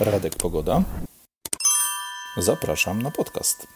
Radek Pogoda. Zapraszam na podcast.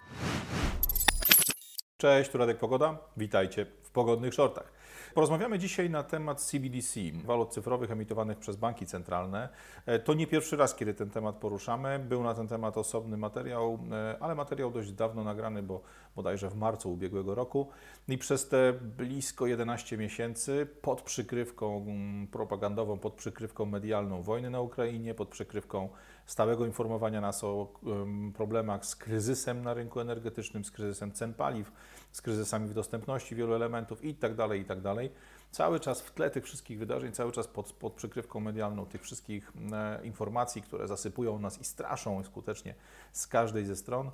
Cześć, tu Radek Pogoda. Witajcie pogodnych shortach. Porozmawiamy dzisiaj na temat CBDC, walut cyfrowych emitowanych przez banki centralne. E, To nie pierwszy raz, kiedy ten temat poruszamy. Był na ten temat osobny materiał, e, ale materiał dość dawno nagrany, bo bodajże w marcu ubiegłego roku. I przez te blisko 11 miesięcy pod przykrywką mm, propagandową, pod przykrywką medialną wojny na Ukrainie, pod przykrywką stałego informowania nas o em, problemach z kryzysem na rynku energetycznym, z kryzysem cen paliw, z kryzysami w dostępności wielu elementów i tak dalej, i tak. Cały czas w tle tych wszystkich wydarzeń, cały czas pod, pod przykrywką medialną tych wszystkich e, informacji, które zasypują nas i straszą skutecznie z każdej ze stron,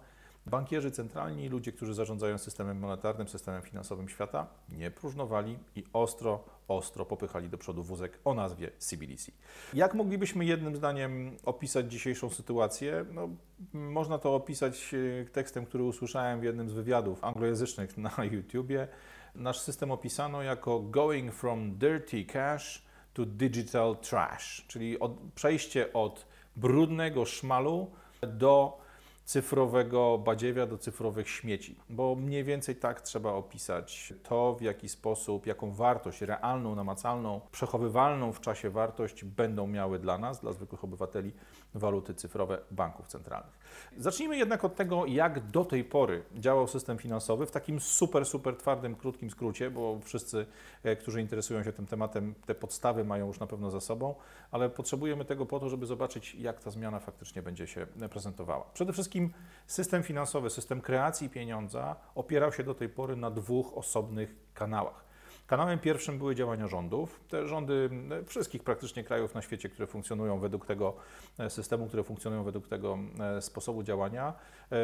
bankierzy centralni, ludzie, którzy zarządzają systemem monetarnym, systemem finansowym świata, nie próżnowali i ostro, ostro popychali do przodu wózek o nazwie CBDC. Jak moglibyśmy jednym zdaniem opisać dzisiejszą sytuację? No, można to opisać e, tekstem, który usłyszałem w jednym z wywiadów anglojęzycznych na YouTubie. Nasz system opisano jako going from dirty cash to digital trash, czyli od, przejście od brudnego szmalu do cyfrowego badziewia, do cyfrowych śmieci, bo mniej więcej tak trzeba opisać to, w jaki sposób, jaką wartość realną, namacalną, przechowywalną w czasie wartość będą miały dla nas, dla zwykłych obywateli, waluty cyfrowe banków centralnych. Zacznijmy jednak od tego, jak do tej pory działał system finansowy w takim super, super twardym, krótkim skrócie, bo wszyscy, e, którzy interesują się tym tematem, te podstawy mają już na pewno za sobą, ale potrzebujemy tego po to, żeby zobaczyć, jak ta zmiana faktycznie będzie się prezentowała. Przede wszystkim system finansowy, system kreacji pieniądza opierał się do tej pory na dwóch osobnych kanałach. Kanałem pierwszym były działania rządów. Te rządy e, wszystkich praktycznie krajów na świecie, które funkcjonują według tego e, systemu, które funkcjonują według tego e, sposobu działania.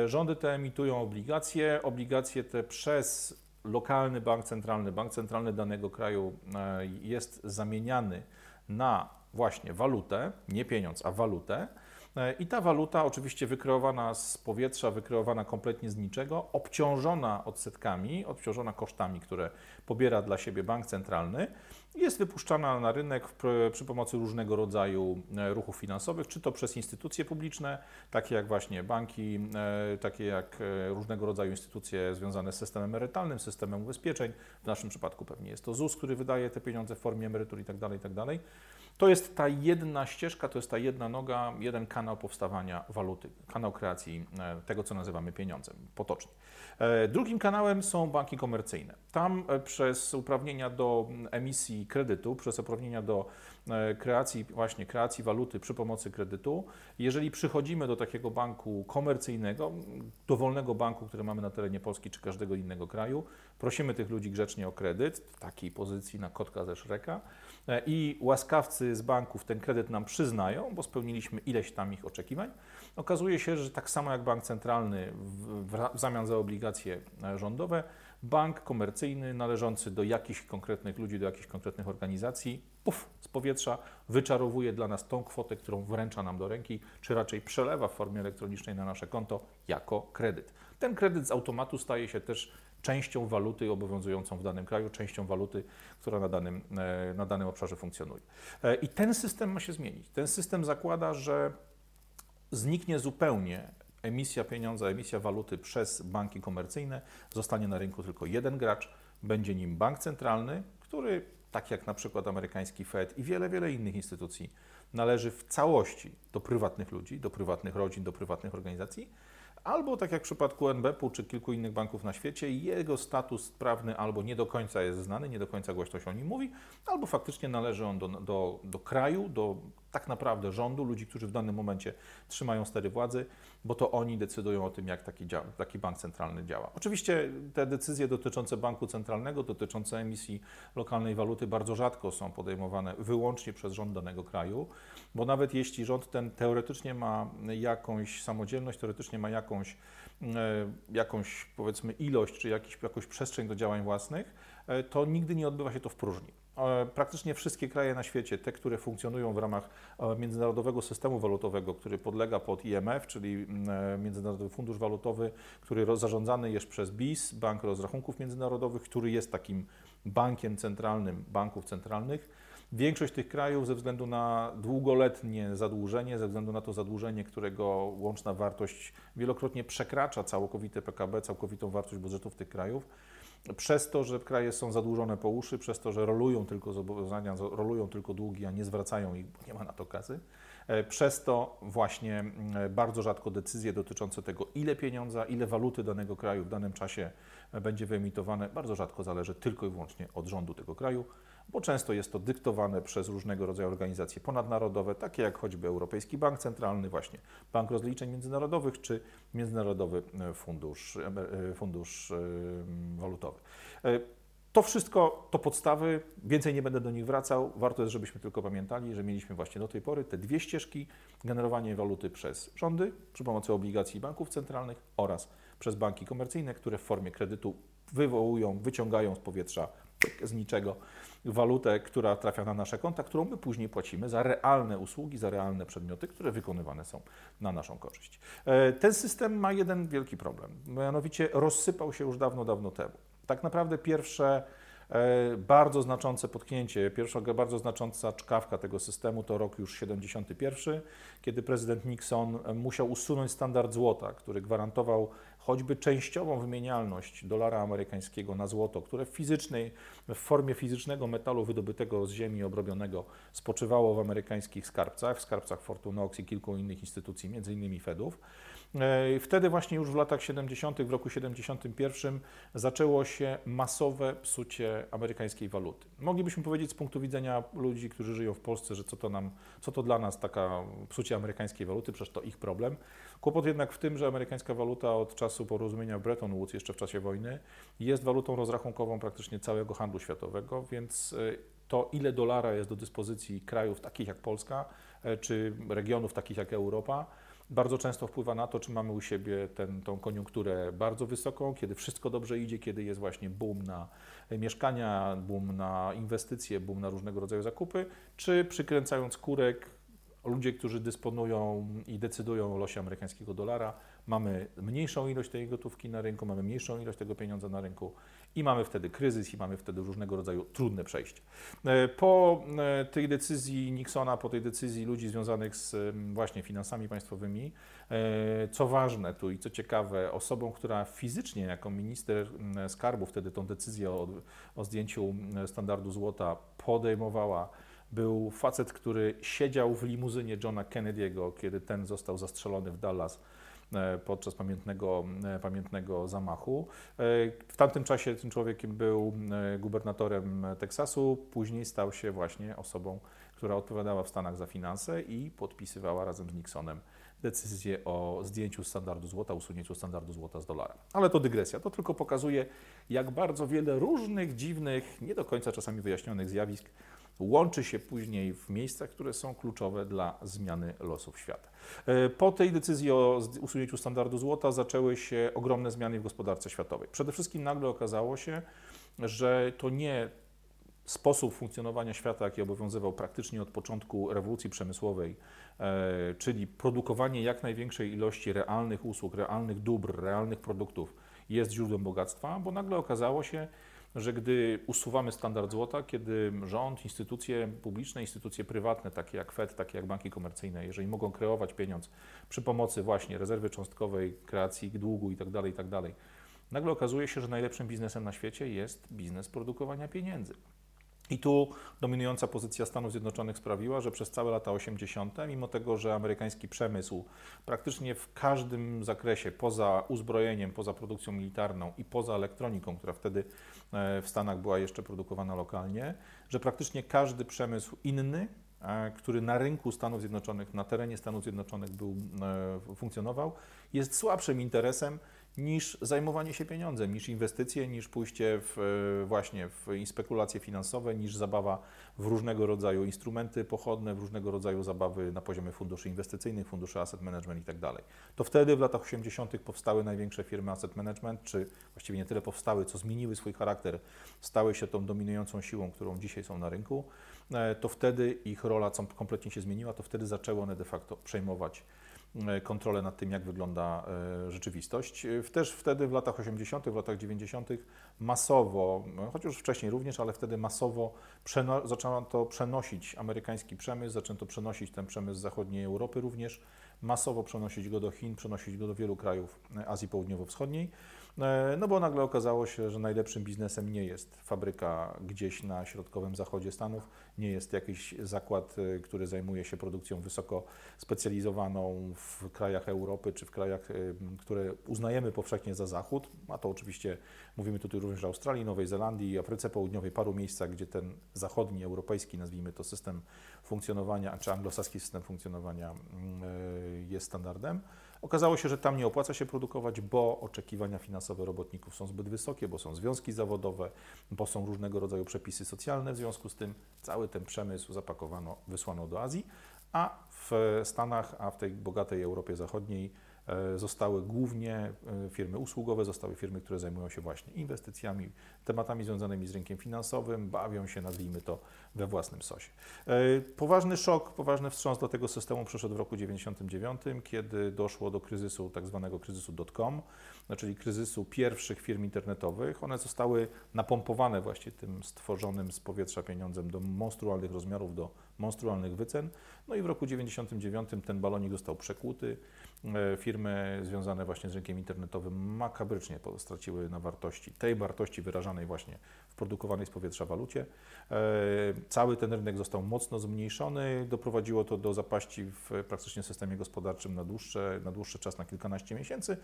Rządy te emitują obligacje. Obligacje te przez lokalny bank centralny, bank centralny danego kraju jest zamieniany na właśnie walutę, nie pieniądz, a walutę. E, I ta waluta, oczywiście wykreowana z powietrza, wykreowana kompletnie z niczego, obciążona odsetkami, obciążona kosztami, które pobiera dla siebie bank centralny, jest wypuszczana na rynek przy pomocy różnego rodzaju e, ruchów finansowych, czy to przez instytucje publiczne, takie jak właśnie banki, e, takie jak różnego rodzaju instytucje związane z systemem emerytalnym, systemem ubezpieczeń. W naszym przypadku pewnie jest to ZUS, który wydaje te pieniądze w formie emerytur tak itd. itd. To jest ta jedna ścieżka, to jest ta jedna noga, jeden kanał powstawania waluty, kanał kreacji e, tego, co nazywamy pieniądzem, potocznie. E, Drugim kanałem są banki komercyjne. Tam e, przez uprawnienia do emisji kredytu, przez uprawnienia do kreacji, właśnie kreacji waluty przy pomocy kredytu, jeżeli przychodzimy do takiego banku komercyjnego, dowolnego banku, który mamy na terenie Polski czy każdego innego kraju, prosimy tych ludzi grzecznie o kredyt, w takiej pozycji na kotka ze Szreka, i łaskawcy z banków ten kredyt nam przyznają, bo spełniliśmy ileś tam ich oczekiwań. Okazuje się, że tak samo jak bank centralny w, w, w zamian za obligacje e, rządowe, bank komercyjny należący do jakichś konkretnych ludzi, do jakichś konkretnych organizacji, puf, z powietrza wyczarowuje dla nas tą kwotę, którą wręcza nam do ręki, czy raczej przelewa w formie elektronicznej na nasze konto jako kredyt. Ten kredyt z automatu staje się też częścią waluty obowiązującą w danym kraju, częścią waluty, która na danym, e, na danym obszarze funkcjonuje. E, I ten system ma się zmienić. Ten system zakłada, że zniknie zupełnie emisja pieniądza, emisja waluty przez banki komercyjne, zostanie na rynku tylko jeden gracz, będzie nim bank centralny, który, tak jak na przykład amerykański Fed i wiele, wiele innych instytucji, należy w całości do prywatnych ludzi, do prywatnych rodzin, do prywatnych organizacji, albo tak jak w przypadku NBP-u czy kilku innych banków na świecie, jego status prawny albo nie do końca jest znany, nie do końca głośno się o nim mówi, albo faktycznie należy on do, do, do kraju, do tak naprawdę rządu, ludzi, którzy w danym momencie trzymają stery władzy, bo to oni decydują o tym, jak taki, działa, taki bank centralny działa. Oczywiście te decyzje dotyczące banku centralnego, dotyczące emisji lokalnej waluty bardzo rzadko są podejmowane wyłącznie przez rząd danego kraju, bo nawet jeśli rząd ten teoretycznie ma jakąś samodzielność, teoretycznie ma jakąś, e, jakąś powiedzmy ilość czy jakiś, jakąś przestrzeń do działań własnych, e, to nigdy nie odbywa się to w próżni. E, Praktycznie wszystkie kraje na świecie, te, które funkcjonują w ramach międzynarodowego systemu walutowego, który podlega pod IMF, czyli e, Międzynarodowy Fundusz Walutowy, który zarządzany jest przez BIS, Bank Rozrachunków Międzynarodowych, który jest takim bankiem centralnym banków centralnych. Większość tych krajów ze względu na długoletnie zadłużenie, ze względu na to zadłużenie, którego łączna wartość wielokrotnie przekracza całkowite PKB, całkowitą wartość budżetów tych krajów, przez to, że kraje są zadłużone po uszy, przez to, że rolują tylko zobowiązania, rolują tylko długi, a nie zwracają ich, bo nie ma na to kasy, e, przez to właśnie bardzo rzadko decyzje dotyczące tego, ile pieniądza, ile waluty danego kraju w danym czasie będzie wyemitowane, bardzo rzadko zależy tylko i wyłącznie od rządu tego kraju bo często jest to dyktowane przez różnego rodzaju organizacje ponadnarodowe, takie jak choćby Europejski Bank Centralny, właśnie Bank Rozliczeń Międzynarodowych czy Międzynarodowy e, Fundusz, e, Fundusz e, Walutowy. To wszystko to podstawy, więcej nie będę do nich wracał. Warto jest, żebyśmy tylko pamiętali, że mieliśmy właśnie do tej pory te dwie ścieżki: generowanie waluty przez rządy przy pomocy obligacji banków centralnych oraz przez banki komercyjne, które w formie kredytu wywołują, wyciągają z powietrza z niczego walutę, która trafia na nasze konta, którą my później płacimy za realne usługi, za realne przedmioty, które wykonywane są na naszą korzyść. E, ten system ma jeden wielki problem, mianowicie rozsypał się już dawno, dawno temu. Tak naprawdę pierwsze e, bardzo znaczące potknięcie, pierwsza bardzo znacząca czkawka tego systemu to rok już 71, kiedy prezydent Nixon musiał usunąć standard złota, który gwarantował choćby częściową wymienialność dolara amerykańskiego na złoto, które w fizycznej, w formie fizycznego metalu wydobytego z ziemi obrobionego spoczywało w amerykańskich skarbcach, w skarbcach Fortunox i kilku innych instytucji, innymi Fedów. E, wtedy właśnie już w latach 70., w roku 71 zaczęło się masowe psucie amerykańskiej waluty. Moglibyśmy powiedzieć z punktu widzenia ludzi, którzy żyją w Polsce, że co to, nam, co to dla nas taka psucie amerykańskiej waluty, przecież to ich problem. Kłopot jednak w tym, że amerykańska waluta od czasu porozumienia Bretton Woods, jeszcze w czasie wojny, jest walutą rozrachunkową praktycznie całego handlu światowego, więc e, to, ile dolara jest do dyspozycji krajów takich jak Polska, e, czy regionów takich jak Europa, bardzo często wpływa na to, czy mamy u siebie ten, tą koniunkturę bardzo wysoką, kiedy wszystko dobrze idzie, kiedy jest właśnie boom na mieszkania, boom na inwestycje, boom na różnego rodzaju zakupy, czy przykręcając kurek, ludzie, którzy dysponują i decydują o losie amerykańskiego dolara, mamy mniejszą ilość tej gotówki na rynku, mamy mniejszą ilość tego pieniądza na rynku i mamy wtedy kryzys i mamy wtedy różnego rodzaju trudne przejście. E, po e, tej decyzji Nixona, po tej decyzji ludzi związanych z właśnie finansami państwowymi, e, co ważne tu i co ciekawe, osobą, która fizycznie jako minister skarbu wtedy tą decyzję o, o zdjęciu standardu złota podejmowała, był facet, który siedział w limuzynie Johna Kennedy'ego, kiedy ten został zastrzelony w Dallas E, podczas pamiętnego, e, pamiętnego zamachu. E, w tamtym czasie tym człowiekiem był gubernatorem Teksasu, później stał się właśnie osobą, która odpowiadała w Stanach za finanse i podpisywała razem z Nixonem decyzję o zdjęciu standardu złota, usunięciu standardu złota z dolara. Ale to dygresja. To tylko pokazuje, jak bardzo wiele różnych, dziwnych, nie do końca czasami wyjaśnionych zjawisk łączy się później w miejscach, które są kluczowe dla zmiany losów świata. E, po tej decyzji o usunięciu standardu złota zaczęły się ogromne zmiany w gospodarce światowej. Przede wszystkim nagle okazało się, że to nie sposób funkcjonowania świata, jaki obowiązywał praktycznie od początku rewolucji przemysłowej, e, czyli produkowanie jak największej ilości realnych usług, realnych dóbr, realnych produktów, jest źródłem bogactwa, bo nagle okazało się, że gdy usuwamy standard złota, kiedy rząd, instytucje publiczne, instytucje prywatne, takie jak Fed, takie jak banki komercyjne, jeżeli mogą kreować pieniądz przy pomocy właśnie rezerwy cząstkowej, kreacji długu itd., tak itd., tak nagle okazuje się, że najlepszym biznesem na świecie jest biznes produkowania pieniędzy. I tu dominująca pozycja Stanów Zjednoczonych sprawiła, że przez całe lata 80., mimo tego, że amerykański przemysł praktycznie w każdym zakresie, poza uzbrojeniem, poza produkcją militarną i poza elektroniką, która wtedy e, w Stanach była jeszcze produkowana lokalnie, że praktycznie każdy przemysł inny, e, który na rynku Stanów Zjednoczonych, na terenie Stanów Zjednoczonych był, e, funkcjonował, jest słabszym interesem niż zajmowanie się pieniądzem, niż inwestycje, niż pójście w, e, właśnie w spekulacje finansowe, niż zabawa w różnego rodzaju instrumenty pochodne, w różnego rodzaju zabawy na poziomie funduszy inwestycyjnych, funduszy asset management itd. Tak to wtedy w latach 80. powstały największe firmy asset management, czy właściwie nie tyle powstały, co zmieniły swój charakter, stały się tą dominującą siłą, którą dzisiaj są na rynku. E, to wtedy ich rola kompletnie się zmieniła, to wtedy zaczęły one de facto przejmować kontrolę nad tym, jak wygląda e, rzeczywistość. E, Też wtedy w latach 80., w latach 90. masowo, no, choć już wcześniej również, ale wtedy masowo zaczęto to przenosić amerykański przemysł, zaczęto przenosić ten przemysł z zachodniej Europy również, masowo przenosić go do Chin, przenosić go do wielu krajów e, Azji Południowo-Wschodniej. E, No bo nagle okazało się, że najlepszym biznesem nie jest fabryka gdzieś na środkowym zachodzie Stanów, nie jest jakiś zakład, e, który zajmuje się produkcją wysoko specjalizowaną w krajach Europy czy w krajach, które uznajemy powszechnie za Zachód. A to oczywiście mówimy tutaj również o Australii, Nowej Zelandii, Afryce Południowej, paru miejscach, gdzie ten zachodni, europejski, nazwijmy to system funkcjonowania, czy anglosaski system funkcjonowania mm, e, jest standardem. Okazało się, że tam nie opłaca się produkować, bo oczekiwania finansowe robotników są zbyt wysokie, bo są związki zawodowe, bo są różnego rodzaju przepisy socjalne. W związku z tym cały ten przemysł zapakowano, wysłano do Azji, a w Stanach, a w tej bogatej Europie Zachodniej zostały głównie e, firmy usługowe, zostały firmy, które zajmują się właśnie inwestycjami, tematami związanymi z rynkiem finansowym, bawią się, nazwijmy to, we własnym sosie. E, Poważny szok, poważny wstrząs dla tego systemu przyszedł w roku 1999, kiedy doszło do kryzysu, tak zwanego kryzysu dot-com, no, czyli kryzysu pierwszych firm internetowych. One zostały napompowane właśnie tym stworzonym z powietrza pieniądzem do monstrualnych rozmiarów, do monstrualnych wycen. No i w roku 1999 ten balonik został przekłuty. E, Firmy związane właśnie z rynkiem internetowym makabrycznie straciły na wartości, tej wartości wyrażanej właśnie w produkowanej z powietrza walucie. E, Cały ten rynek został mocno zmniejszony, doprowadziło to do zapaści w praktycznie systemie gospodarczym na, dłuższe, na dłuższy czas, na kilkanaście miesięcy,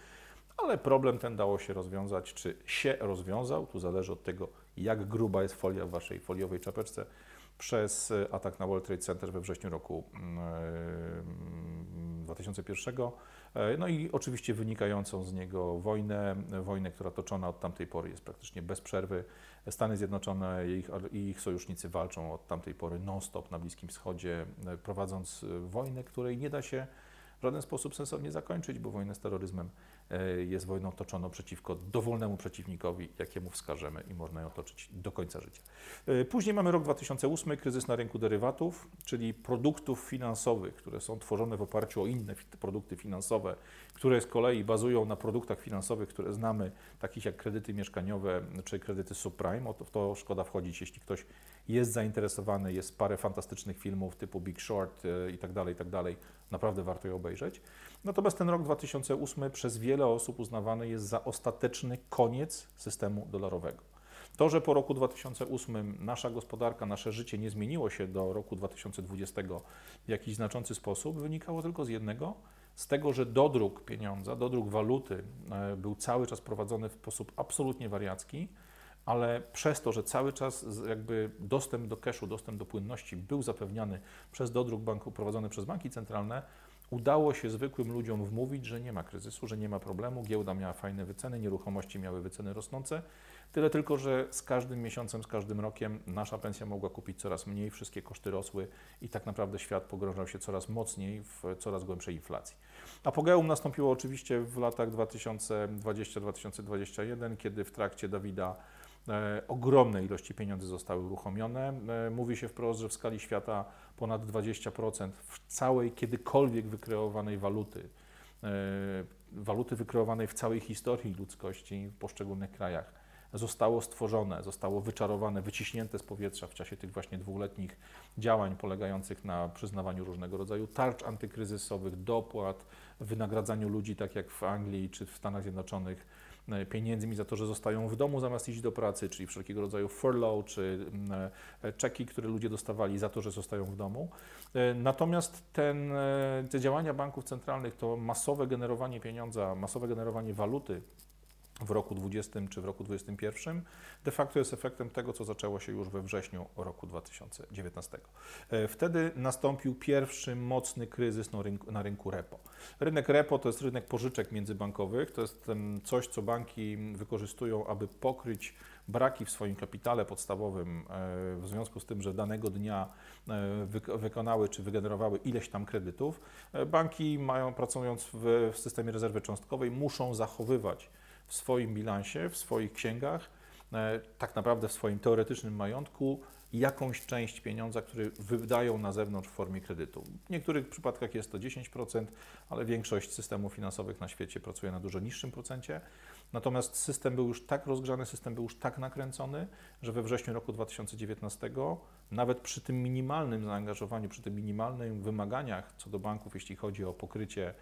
ale problem ten dało się rozwiązać, czy się rozwiązał, tu zależy od tego, jak gruba jest folia w Waszej foliowej czapeczce, przez e, atak na World Trade Center we wrześniu roku mm, 2001. E, No i oczywiście wynikającą z niego wojnę, wojnę, która toczona od tamtej pory jest praktycznie bez przerwy. Stany Zjednoczone i ich, ich sojusznicy walczą od tamtej pory non-stop na Bliskim Wschodzie, e, prowadząc e, wojnę, której nie da się w żaden sposób sensownie zakończyć, bo wojnę z terroryzmem jest wojną toczoną przeciwko dowolnemu przeciwnikowi, jakiemu wskażemy i można ją toczyć do końca życia. E, Później mamy rok 2008, kryzys na rynku derywatów, czyli produktów finansowych, które są tworzone w oparciu o inne produkty finansowe, które z kolei bazują na produktach finansowych, które znamy, takich jak kredyty mieszkaniowe czy kredyty subprime. O to, w to szkoda wchodzić, jeśli ktoś jest zainteresowany, jest parę fantastycznych filmów typu Big Short e, i tak dalej, i tak dalej. Naprawdę warto je obejrzeć. Natomiast ten rok 2008 przez wiele osób uznawany jest za ostateczny koniec systemu dolarowego. To, że po roku 2008 nasza gospodarka, nasze życie nie zmieniło się do roku 2020 w jakiś znaczący sposób, wynikało tylko z jednego, z tego, że dodruk pieniądza, dodruk waluty e, był cały czas prowadzony w sposób absolutnie wariacki, ale przez to, że cały czas jakby dostęp do cashu, dostęp do płynności był zapewniany przez dodruk banku prowadzony przez banki centralne, udało się zwykłym ludziom wmówić, że nie ma kryzysu, że nie ma problemu, giełda miała fajne wyceny, nieruchomości miały wyceny rosnące. Tyle tylko, że z każdym miesiącem, z każdym rokiem nasza pensja mogła kupić coraz mniej, wszystkie koszty rosły i tak naprawdę świat pogrążał się coraz mocniej w coraz głębszej inflacji. Apogeum nastąpiło oczywiście w latach 2020-2021, kiedy w trakcie Dawida ogromne ilości pieniędzy zostały uruchomione. E, mówi się wprost, że w skali świata ponad 20% w całej kiedykolwiek wykreowanej waluty, e, waluty wykreowanej w całej historii ludzkości w poszczególnych krajach zostało stworzone, zostało wyczarowane, wyciśnięte z powietrza w czasie tych właśnie dwuletnich działań polegających na przyznawaniu różnego rodzaju tarcz antykryzysowych, dopłat, wynagradzaniu ludzi, tak jak w Anglii czy w Stanach Zjednoczonych, e, pieniędzmi za to, że zostają w domu zamiast iść do pracy, czyli wszelkiego rodzaju furlough czy e, czeki, które ludzie dostawali za to, że zostają w domu. E, Natomiast ten, e, te działania banków centralnych, to masowe generowanie pieniądza, masowe generowanie waluty w roku 20 czy w roku 21 de facto jest efektem tego, co zaczęło się już we wrześniu roku 2019. E, Wtedy nastąpił pierwszy mocny kryzys na rynku, na rynku repo. Rynek repo to jest rynek pożyczek międzybankowych, to jest coś, co banki wykorzystują, aby pokryć braki w swoim kapitale podstawowym e, w związku z tym, że danego dnia e, wyk- wykonały czy wygenerowały ileś tam kredytów. Banki mają, pracując w, w systemie rezerwy cząstkowej, muszą zachowywać w swoim bilansie, w swoich księgach, e, tak naprawdę w swoim teoretycznym majątku jakąś część pieniądza, który wydają na zewnątrz w formie kredytu. W niektórych przypadkach jest to 10%, ale większość systemów finansowych na świecie pracuje na dużo niższym procencie. Natomiast system był już tak rozgrzany, system był już tak nakręcony, że we wrześniu roku 2019, nawet przy tym minimalnym zaangażowaniu, przy tym minimalnych wymaganiach co do banków, jeśli chodzi o pokrycie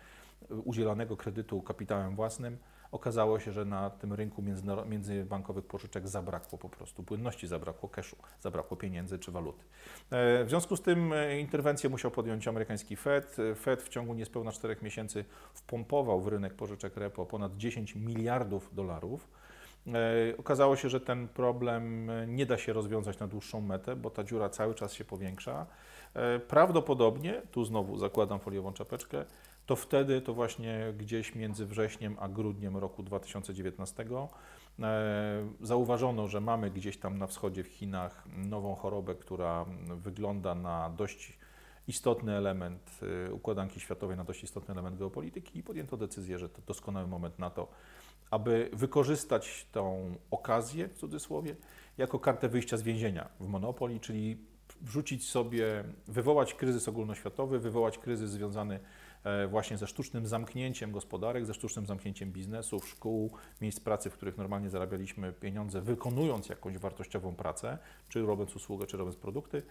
udzielanego kredytu kapitałem własnym, okazało się, że na tym rynku międzybankowych pożyczek zabrakło po prostu płynności, zabrakło cashu, zabrakło pieniędzy czy waluty. E, w związku z tym e, interwencję musiał podjąć amerykański Fed. Fed w ciągu niespełna 4 miesięcy wpompował w rynek pożyczek repo ponad 10 miliardów dolarów. E, okazało się, że ten problem nie da się rozwiązać na dłuższą metę, bo ta dziura cały czas się powiększa. Prawdopodobnie, tu znowu zakładam foliową czapeczkę, to wtedy, to właśnie gdzieś między wrześniem a grudniem roku 2019 e, zauważono, że mamy gdzieś tam na wschodzie w Chinach nową chorobę, która wygląda na dość istotny element e, układanki światowej, na dość istotny element geopolityki i podjęto decyzję, że to doskonały moment na to, aby wykorzystać tą okazję, w cudzysłowie, jako kartę wyjścia z więzienia w Monopolii, czyli wrzucić sobie, wywołać kryzys ogólnoświatowy, wywołać kryzys związany E, właśnie ze sztucznym zamknięciem gospodarek, ze sztucznym zamknięciem biznesów, szkół, miejsc pracy, w których normalnie zarabialiśmy pieniądze, wykonując jakąś wartościową pracę, czy robiąc usługę, czy robiąc produkty,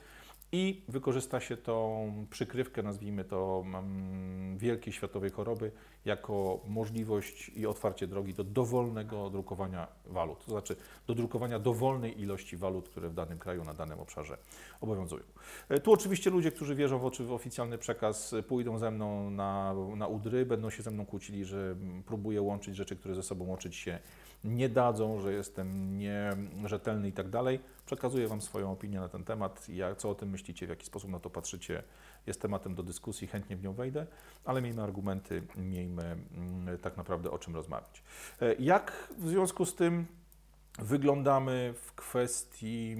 i wykorzysta się tą przykrywkę, nazwijmy to, um, wielkiej światowej choroby, jako możliwość i otwarcie drogi do dowolnego drukowania walut, to znaczy do drukowania dowolnej ilości walut, które w danym kraju, na danym obszarze obowiązują. E, tu oczywiście ludzie, którzy wierzą w, w oficjalny przekaz, pójdą ze mną na, na udry, będą się ze mną kłócili, że próbuję łączyć rzeczy, które ze sobą łączyć się dadzą, że jestem nierzetelny i tak dalej. Przekazuję Wam swoją opinię na ten temat. Ja, co o tym myślicie, w jaki sposób na to patrzycie, jest tematem do dyskusji, chętnie w nią wejdę, ale miejmy argumenty, miejmy mm, tak naprawdę o czym rozmawiać. E, jak w związku z tym wyglądamy w kwestii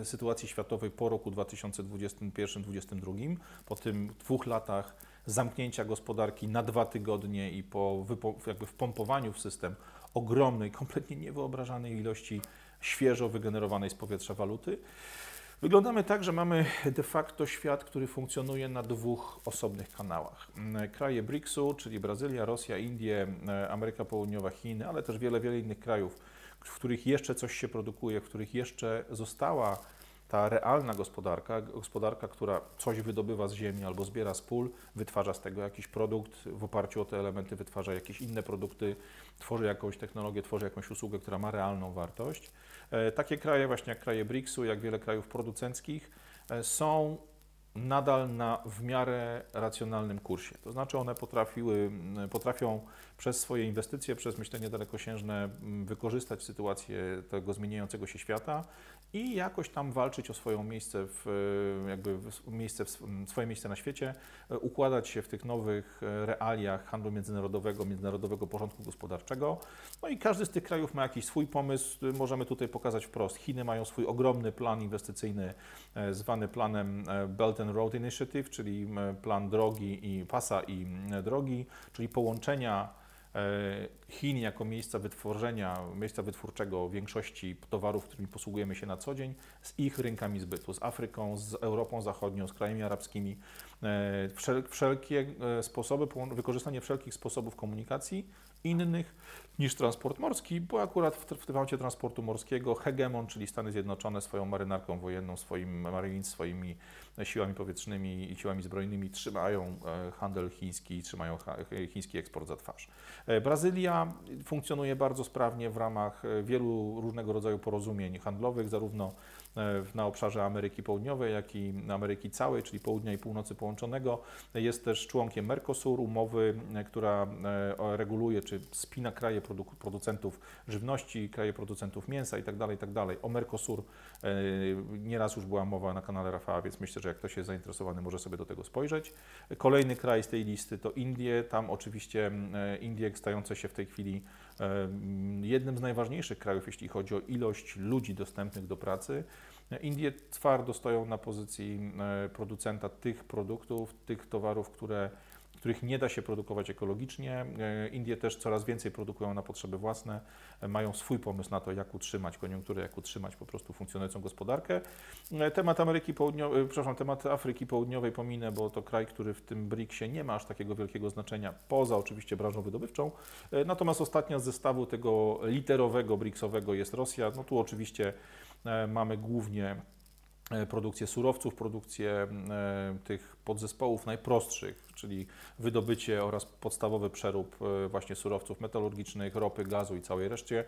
e, sytuacji światowej po roku 2021-2022, po tym dwóch latach zamknięcia gospodarki na dwa tygodnie i po jakby wpompowaniu w system ogromnej, kompletnie niewyobrażanej ilości świeżo wygenerowanej z powietrza waluty. Wyglądamy tak, że mamy de facto świat, który funkcjonuje na dwóch osobnych kanałach. Kraje BRICS-u, czyli Brazylia, Rosja, Indie, Ameryka Południowa, Chiny, ale też wiele, wiele innych krajów, w których jeszcze coś się produkuje, w których jeszcze została ta realna gospodarka, gospodarka, która coś wydobywa z ziemi albo zbiera z pól, wytwarza z tego jakiś produkt, w oparciu o te elementy wytwarza jakieś inne produkty, tworzy jakąś technologię, tworzy jakąś usługę, która ma realną wartość. E, takie kraje, właśnie jak kraje BRICS-u, jak wiele krajów producenckich, e, są nadal na w miarę racjonalnym kursie. To znaczy one potrafiły, potrafią przez swoje inwestycje, przez myślenie dalekosiężne wykorzystać sytuację tego zmieniającego się świata i jakoś tam walczyć o swoją miejsce w, jakby miejsce w, swoje miejsce na świecie, układać się w tych nowych realiach handlu międzynarodowego, międzynarodowego porządku gospodarczego. No i każdy z tych krajów ma jakiś swój pomysł. Możemy tutaj pokazać wprost. Chiny mają swój ogromny plan inwestycyjny, e, zwany planem e, Belt and Road Initiative, czyli plan drogi i pasa i drogi, czyli połączenia E, Chin jako miejsca wytworzenia, miejsca wytwórczego większości towarów, którymi posługujemy się na co dzień, z ich rynkami zbytu, z Afryką, z Europą Zachodnią, z krajami arabskimi. E, wszelkie e, sposoby, wykorzystanie wszelkich sposobów komunikacji innych niż transport morski, bo akurat w, w temacie transportu morskiego hegemon, czyli Stany Zjednoczone swoją marynarką wojenną, swoim Marines, swoimi siłami powietrznymi i siłami zbrojnymi trzymają e, handel chiński, trzymają chiński eksport za twarz. E, Brazylia funkcjonuje bardzo sprawnie w ramach e, wielu różnego rodzaju porozumień handlowych, zarówno na obszarze Ameryki Południowej, jak i Ameryki całej, czyli południa i północy połączonego. Jest też członkiem Mercosur, umowy, która reguluje czy spina kraje producentów żywności, kraje producentów mięsa itd. Tak itd. Tak o Mercosur nieraz już była mowa na kanale Rafała, więc myślę, że jak ktoś jest zainteresowany, może sobie do tego spojrzeć. Kolejny kraj z tej listy to Indie. Tam oczywiście e, Indie stające się w tej chwili e, jednym z najważniejszych krajów, jeśli chodzi o ilość ludzi dostępnych do pracy. Indie twardo stoją na pozycji e, producenta tych produktów, tych towarów, które których nie da się produkować ekologicznie. E, Indie też coraz więcej produkują na potrzeby własne, e, mają swój pomysł na to, jak utrzymać koniunkturę, jak utrzymać po prostu funkcjonującą gospodarkę. E, Temat Ameryki Południowej, przepraszam, temat Afryki Południowej pominę, bo to kraj, który w tym BRICS-ie nie ma aż takiego wielkiego znaczenia, poza oczywiście branżą wydobywczą. Natomiast ostatnia z zestawu tego literowego BRICS-owego jest Rosja. No tu oczywiście mamy głównie produkcję surowców, produkcję e, tych podzespołów najprostszych, czyli wydobycie oraz podstawowy przerób e, właśnie surowców metalurgicznych, ropy, gazu i całej reszcie.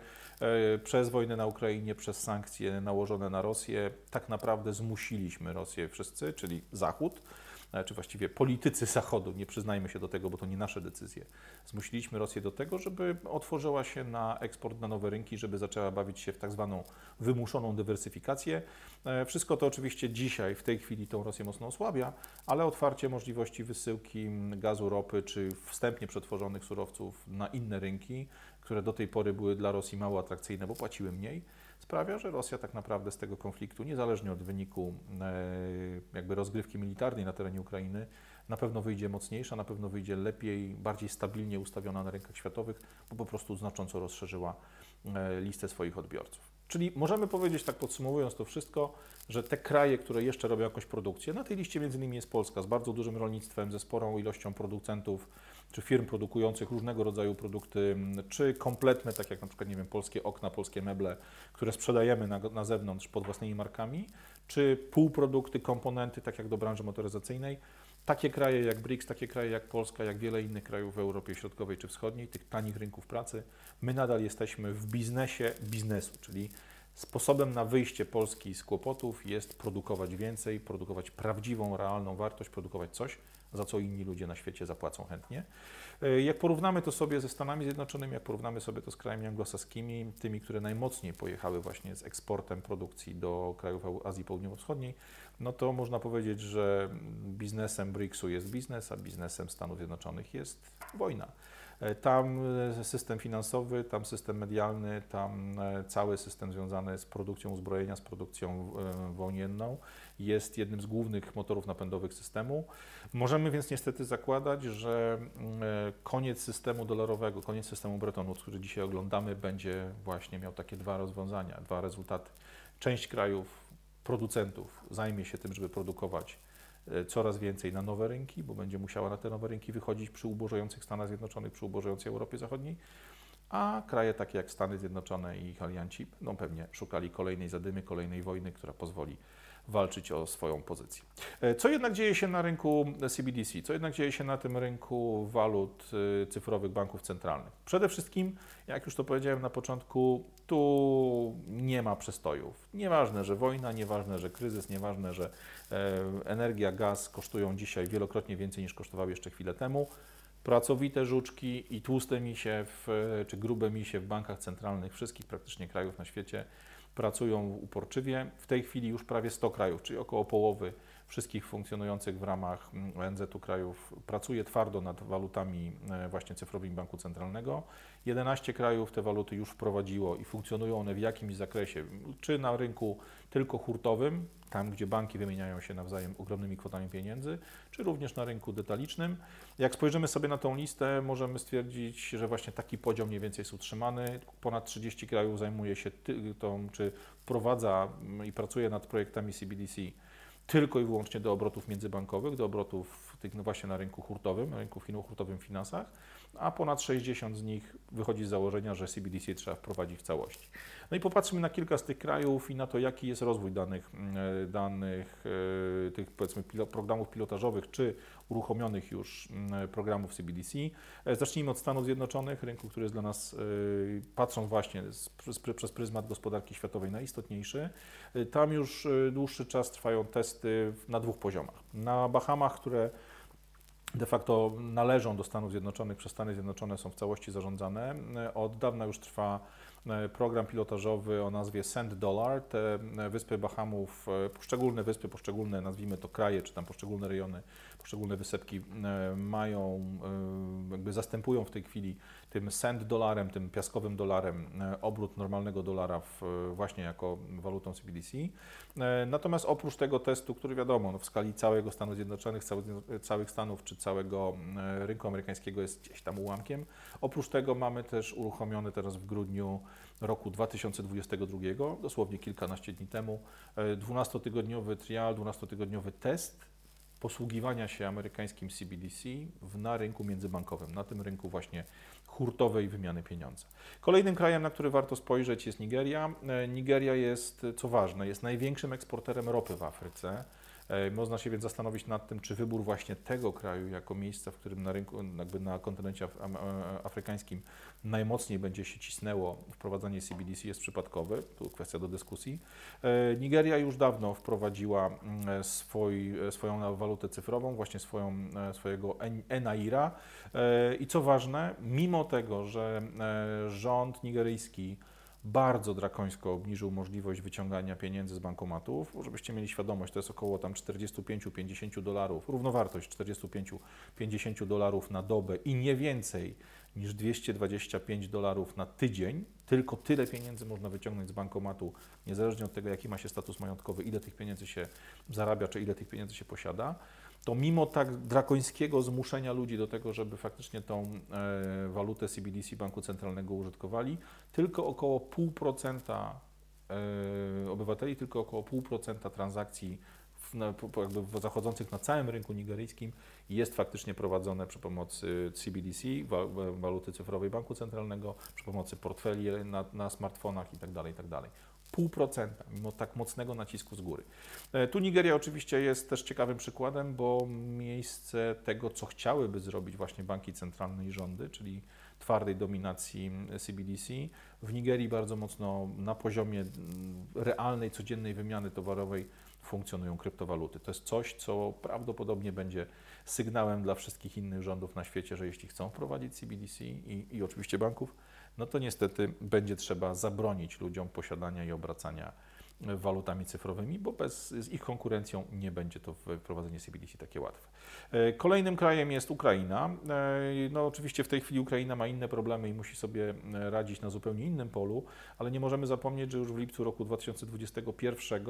Przez wojnę na Ukrainie, przez sankcje nałożone na Rosję, tak naprawdę zmusiliśmy Rosję wszyscy, czyli Zachód, E, czy właściwie politycy Zachodu, nie przyznajmy się do tego, bo to nie nasze decyzje, zmusiliśmy Rosję do tego, żeby otworzyła się na eksport na nowe rynki, żeby zaczęła bawić się w tak zwaną wymuszoną dywersyfikację. E, wszystko to oczywiście dzisiaj, w tej chwili tą Rosję mocno osłabia, ale otwarcie możliwości wysyłki gazu, ropy czy wstępnie przetworzonych surowców na inne rynki, które do tej pory były dla Rosji mało atrakcyjne, bo płaciły mniej, sprawia, że Rosja tak naprawdę z tego konfliktu, niezależnie od wyniku e, jakby rozgrywki militarnej na terenie Ukrainy, na pewno wyjdzie mocniejsza, na pewno wyjdzie lepiej, bardziej stabilnie ustawiona na rynkach światowych, bo po prostu znacząco rozszerzyła e, listę swoich odbiorców. Czyli możemy powiedzieć, tak podsumowując to wszystko, że te kraje, które jeszcze robią jakąś produkcję, na tej liście między innymi jest Polska z bardzo dużym rolnictwem, ze sporą ilością producentów czy firm produkujących różnego rodzaju produkty, czy kompletne, tak jak na przykład, nie wiem, polskie okna, polskie meble, które sprzedajemy na, na zewnątrz pod własnymi markami, czy półprodukty, komponenty, tak jak do branży motoryzacyjnej. Takie kraje jak BRICS, takie kraje jak Polska, jak wiele innych krajów w Europie Środkowej czy Wschodniej, tych tanich rynków pracy, my nadal jesteśmy w biznesie biznesu, czyli sposobem na wyjście Polski z kłopotów jest produkować więcej, produkować prawdziwą, realną wartość, produkować coś, za co inni ludzie na świecie zapłacą chętnie. E, jak porównamy to sobie ze Stanami Zjednoczonymi, jak porównamy sobie to z krajami anglosaskimi, tymi, które najmocniej pojechały właśnie z eksportem produkcji do krajów Azji Południowo-Wschodniej, no to można powiedzieć, że biznesem BRICS-u jest biznes, a biznesem Stanów Zjednoczonych jest wojna. E, tam e, system finansowy, tam system medialny, tam cały system związany z produkcją uzbrojenia, z produkcją wojenną jest jednym z głównych motorów napędowych systemu. Możemy więc niestety zakładać, że mm, e, koniec systemu dolarowego, koniec systemu Bretton który dzisiaj oglądamy, będzie właśnie miał takie dwa rozwiązania, dwa rezultaty. Część krajów, producentów zajmie się tym, żeby produkować e, coraz więcej na nowe rynki, bo będzie musiała na te nowe rynki wychodzić przy ubożających Stanach Zjednoczonych, przy ubożającej Europie Zachodniej, a kraje takie jak Stany Zjednoczone i ich alianci będą pewnie szukali kolejnej zadymy, kolejnej wojny, która pozwoli walczyć o swoją pozycję. E, co jednak dzieje się na rynku CBDC? Co jednak dzieje się na tym rynku walut e, cyfrowych banków centralnych? Przede wszystkim, jak już to powiedziałem na początku, tu nie ma przestojów. Nieważne, że wojna, nieważne, że kryzys, nieważne, że e, energia, gaz kosztują dzisiaj wielokrotnie więcej niż kosztowały jeszcze chwilę temu. Pracowite żuczki i tłuste misie, w, czy grube misie w bankach centralnych wszystkich praktycznie krajów na świecie pracują uporczywie. W tej chwili już prawie 100 krajów, czyli około połowy wszystkich funkcjonujących w ramach mm, ONZ-u krajów pracuje twardo nad walutami e, właśnie cyfrowymi Banku Centralnego. 11 krajów te waluty już wprowadziło i funkcjonują one w jakimś zakresie, czy na rynku tylko hurtowym, tam gdzie banki wymieniają się nawzajem ogromnymi kwotami pieniędzy, czy również na rynku detalicznym. Jak spojrzymy sobie na tą listę, możemy stwierdzić, że właśnie taki podział mniej więcej jest utrzymany. Ponad 30 krajów zajmuje się tą, czy wprowadza mm, i pracuje nad projektami CBDC tylko i wyłącznie do obrotów międzybankowych, do obrotów tych no właśnie na rynku hurtowym, rynku hurtowym w finansach, a ponad 60 z nich wychodzi z założenia, że CBDC trzeba wprowadzić w całości. No i popatrzmy na kilka z tych krajów i na to, jaki jest rozwój danych, e, danych e, tych powiedzmy programów pilotażowych, czy uruchomionych już programów CBDC. E, zacznijmy od Stanów Zjednoczonych, rynku, który jest dla nas, patrząc właśnie przez pryzmat gospodarki światowej, najistotniejszy. Tam już dłuższy czas trwają testy na dwóch poziomach. Na Bahamach, które de facto należą do Stanów Zjednoczonych, przez Stany Zjednoczone są w całości zarządzane. Od dawna już trwa e, program pilotażowy o nazwie Sand Dollar. Te e, wyspy Bahamów, e, poszczególne wyspy, poszczególne nazwijmy to kraje, czy tam poszczególne rejony, poszczególne wysepki mają, jakby zastępują w tej chwili tym sand dolarem, tym piaskowym dolarem obrót normalnego dolara w, właśnie jako walutą CBDC. Natomiast oprócz tego testu, który wiadomo, no w skali całego Stanów Zjednoczonych, całych, Stanów, czy całego e, rynku amerykańskiego jest gdzieś tam ułamkiem. Oprócz tego mamy też uruchomiony teraz w grudniu roku 2022, dosłownie kilkanaście dni temu, 12-tygodniowy trial, 12-tygodniowy test posługiwania się amerykańskim CBDC na rynku międzybankowym, na tym rynku właśnie hurtowej wymiany pieniądza. Kolejnym krajem, na który warto spojrzeć jest Nigeria. E, Nigeria jest, co ważne, jest największym eksporterem ropy w Afryce. E, można się więc zastanowić nad tym, czy wybór właśnie tego kraju jako miejsca, w którym na rynku, jakby na kontynencie afrykańskim najmocniej będzie się cisnęło wprowadzanie CBDC jest przypadkowy, tu kwestia do dyskusji. E, Nigeria już dawno wprowadziła mm, swój, swoją walutę cyfrową, właśnie swoją, e, swojego Enaira i co ważne, mimo tego, że rząd nigeryjski bardzo drakońsko obniżył możliwość wyciągania pieniędzy z bankomatów. Żebyście mieli świadomość, to jest około tam 45-50 dolarów, równowartość 45-50 dolarów na dobę i nie więcej niż 225 dolarów na tydzień. Tylko tyle pieniędzy można wyciągnąć z bankomatu, niezależnie od tego, jaki ma się status majątkowy, ile tych pieniędzy się zarabia, czy ile tych pieniędzy się posiada to mimo tak drakońskiego zmuszenia ludzi do tego, żeby faktycznie tą e, walutę CBDC Banku Centralnego użytkowali, tylko około 0,5% e, obywateli, tylko około 0,5% transakcji w, na, jakby zachodzących na całym rynku nigeryjskim jest faktycznie prowadzone przy pomocy CBDC, waluty cyfrowej Banku Centralnego, przy pomocy portfeli na, na smartfonach itd. Tak itd. Tak pół procenta, mimo tak mocnego nacisku z góry. E, tu Nigeria oczywiście jest też ciekawym przykładem, bo miejsce tego, co chciałyby zrobić właśnie banki centralne i rządy, czyli twardej dominacji CBDC, w Nigerii bardzo mocno na poziomie realnej, codziennej wymiany towarowej funkcjonują kryptowaluty. To jest coś, co prawdopodobnie będzie sygnałem dla wszystkich innych rządów na świecie, że jeśli chcą wprowadzić CBDC i, i oczywiście banków, no to niestety będzie trzeba zabronić ludziom posiadania i obracania walutami cyfrowymi, bo bez, z ich konkurencją nie będzie to wprowadzenie CBDC takie łatwe. E, kolejnym krajem jest Ukraina. E, no oczywiście w tej chwili Ukraina ma inne problemy i musi sobie e, radzić na zupełnie innym polu, ale nie możemy zapomnieć, że już w lipcu roku 2021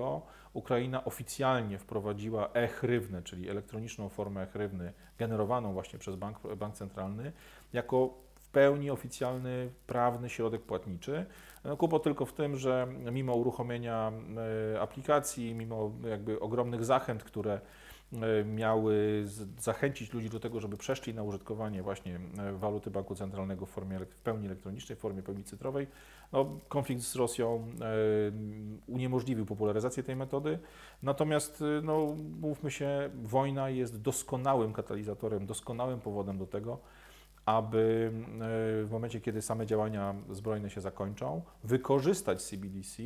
Ukraina oficjalnie wprowadziła e-hrywnę, czyli elektroniczną formę e-hrywny generowaną właśnie przez bank, bank centralny, jako pełni oficjalny, prawny środek płatniczy. No, kłopot tylko w tym, że mimo uruchomienia e, aplikacji, mimo jakby ogromnych zachęt, które e, miały zachęcić ludzi do tego, żeby przeszli na użytkowanie właśnie e, waluty banku centralnego w formie w pełni elektronicznej, w formie pełni cyfrowej. No, konflikt z Rosją uniemożliwił popularyzację tej metody. Natomiast, no, mówmy się, wojna jest doskonałym katalizatorem, doskonałym powodem do tego, aby e, w momencie, kiedy same działania zbrojne się zakończą, wykorzystać CBDC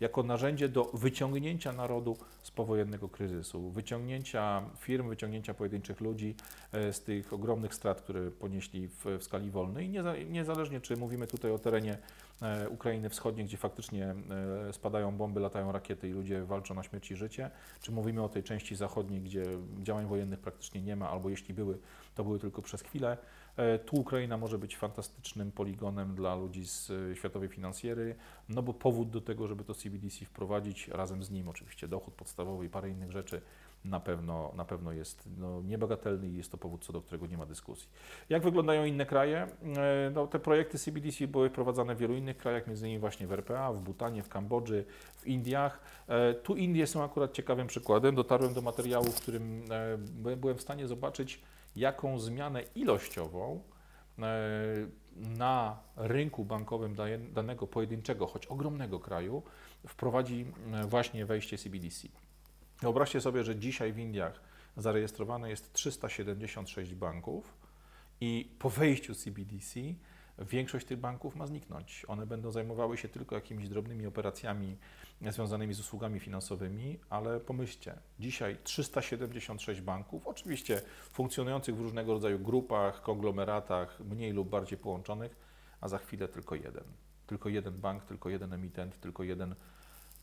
jako narzędzie do wyciągnięcia narodu z powojennego kryzysu, wyciągnięcia firm, wyciągnięcia pojedynczych ludzi e, z tych ogromnych strat, które ponieśli w, w skali wolnej. Niezależnie, czy mówimy tutaj o terenie e, Ukrainy Wschodniej, gdzie faktycznie spadają bomby, latają rakiety i ludzie walczą na śmierć i życie, czy mówimy o tej części zachodniej, gdzie działań wojennych praktycznie nie ma, albo jeśli były, to były tylko przez chwilę. E, tu Ukraina może być fantastycznym poligonem dla ludzi z e, światowej finansjery, no bo powód do tego, żeby to CBDC wprowadzić, razem z nim oczywiście dochód podstawowy i parę innych rzeczy, na pewno, na pewno jest no, niebagatelny i jest to powód, co do którego nie ma dyskusji. Jak wyglądają inne kraje? E, no, te projekty CBDC były wprowadzane w wielu innych krajach, między innymi właśnie w RPA, w Butanie, w Kambodży, w Indiach. Tu Indie są akurat ciekawym przykładem. Dotarłem do materiału, w którym byłem w stanie zobaczyć, jaką zmianę ilościową e, na rynku bankowym danego pojedynczego, choć ogromnego kraju wprowadzi e, właśnie wejście CBDC. Wyobraźcie sobie, że dzisiaj w Indiach zarejestrowane jest 376 banków i po wejściu CBDC większość tych banków ma zniknąć. One będą zajmowały się tylko jakimiś drobnymi operacjami związanymi z usługami finansowymi, ale pomyślcie, dzisiaj 376 banków, oczywiście funkcjonujących w różnego rodzaju grupach, konglomeratach, mniej lub bardziej połączonych, a za chwilę tylko jeden. Tylko jeden bank, tylko jeden emitent, tylko jeden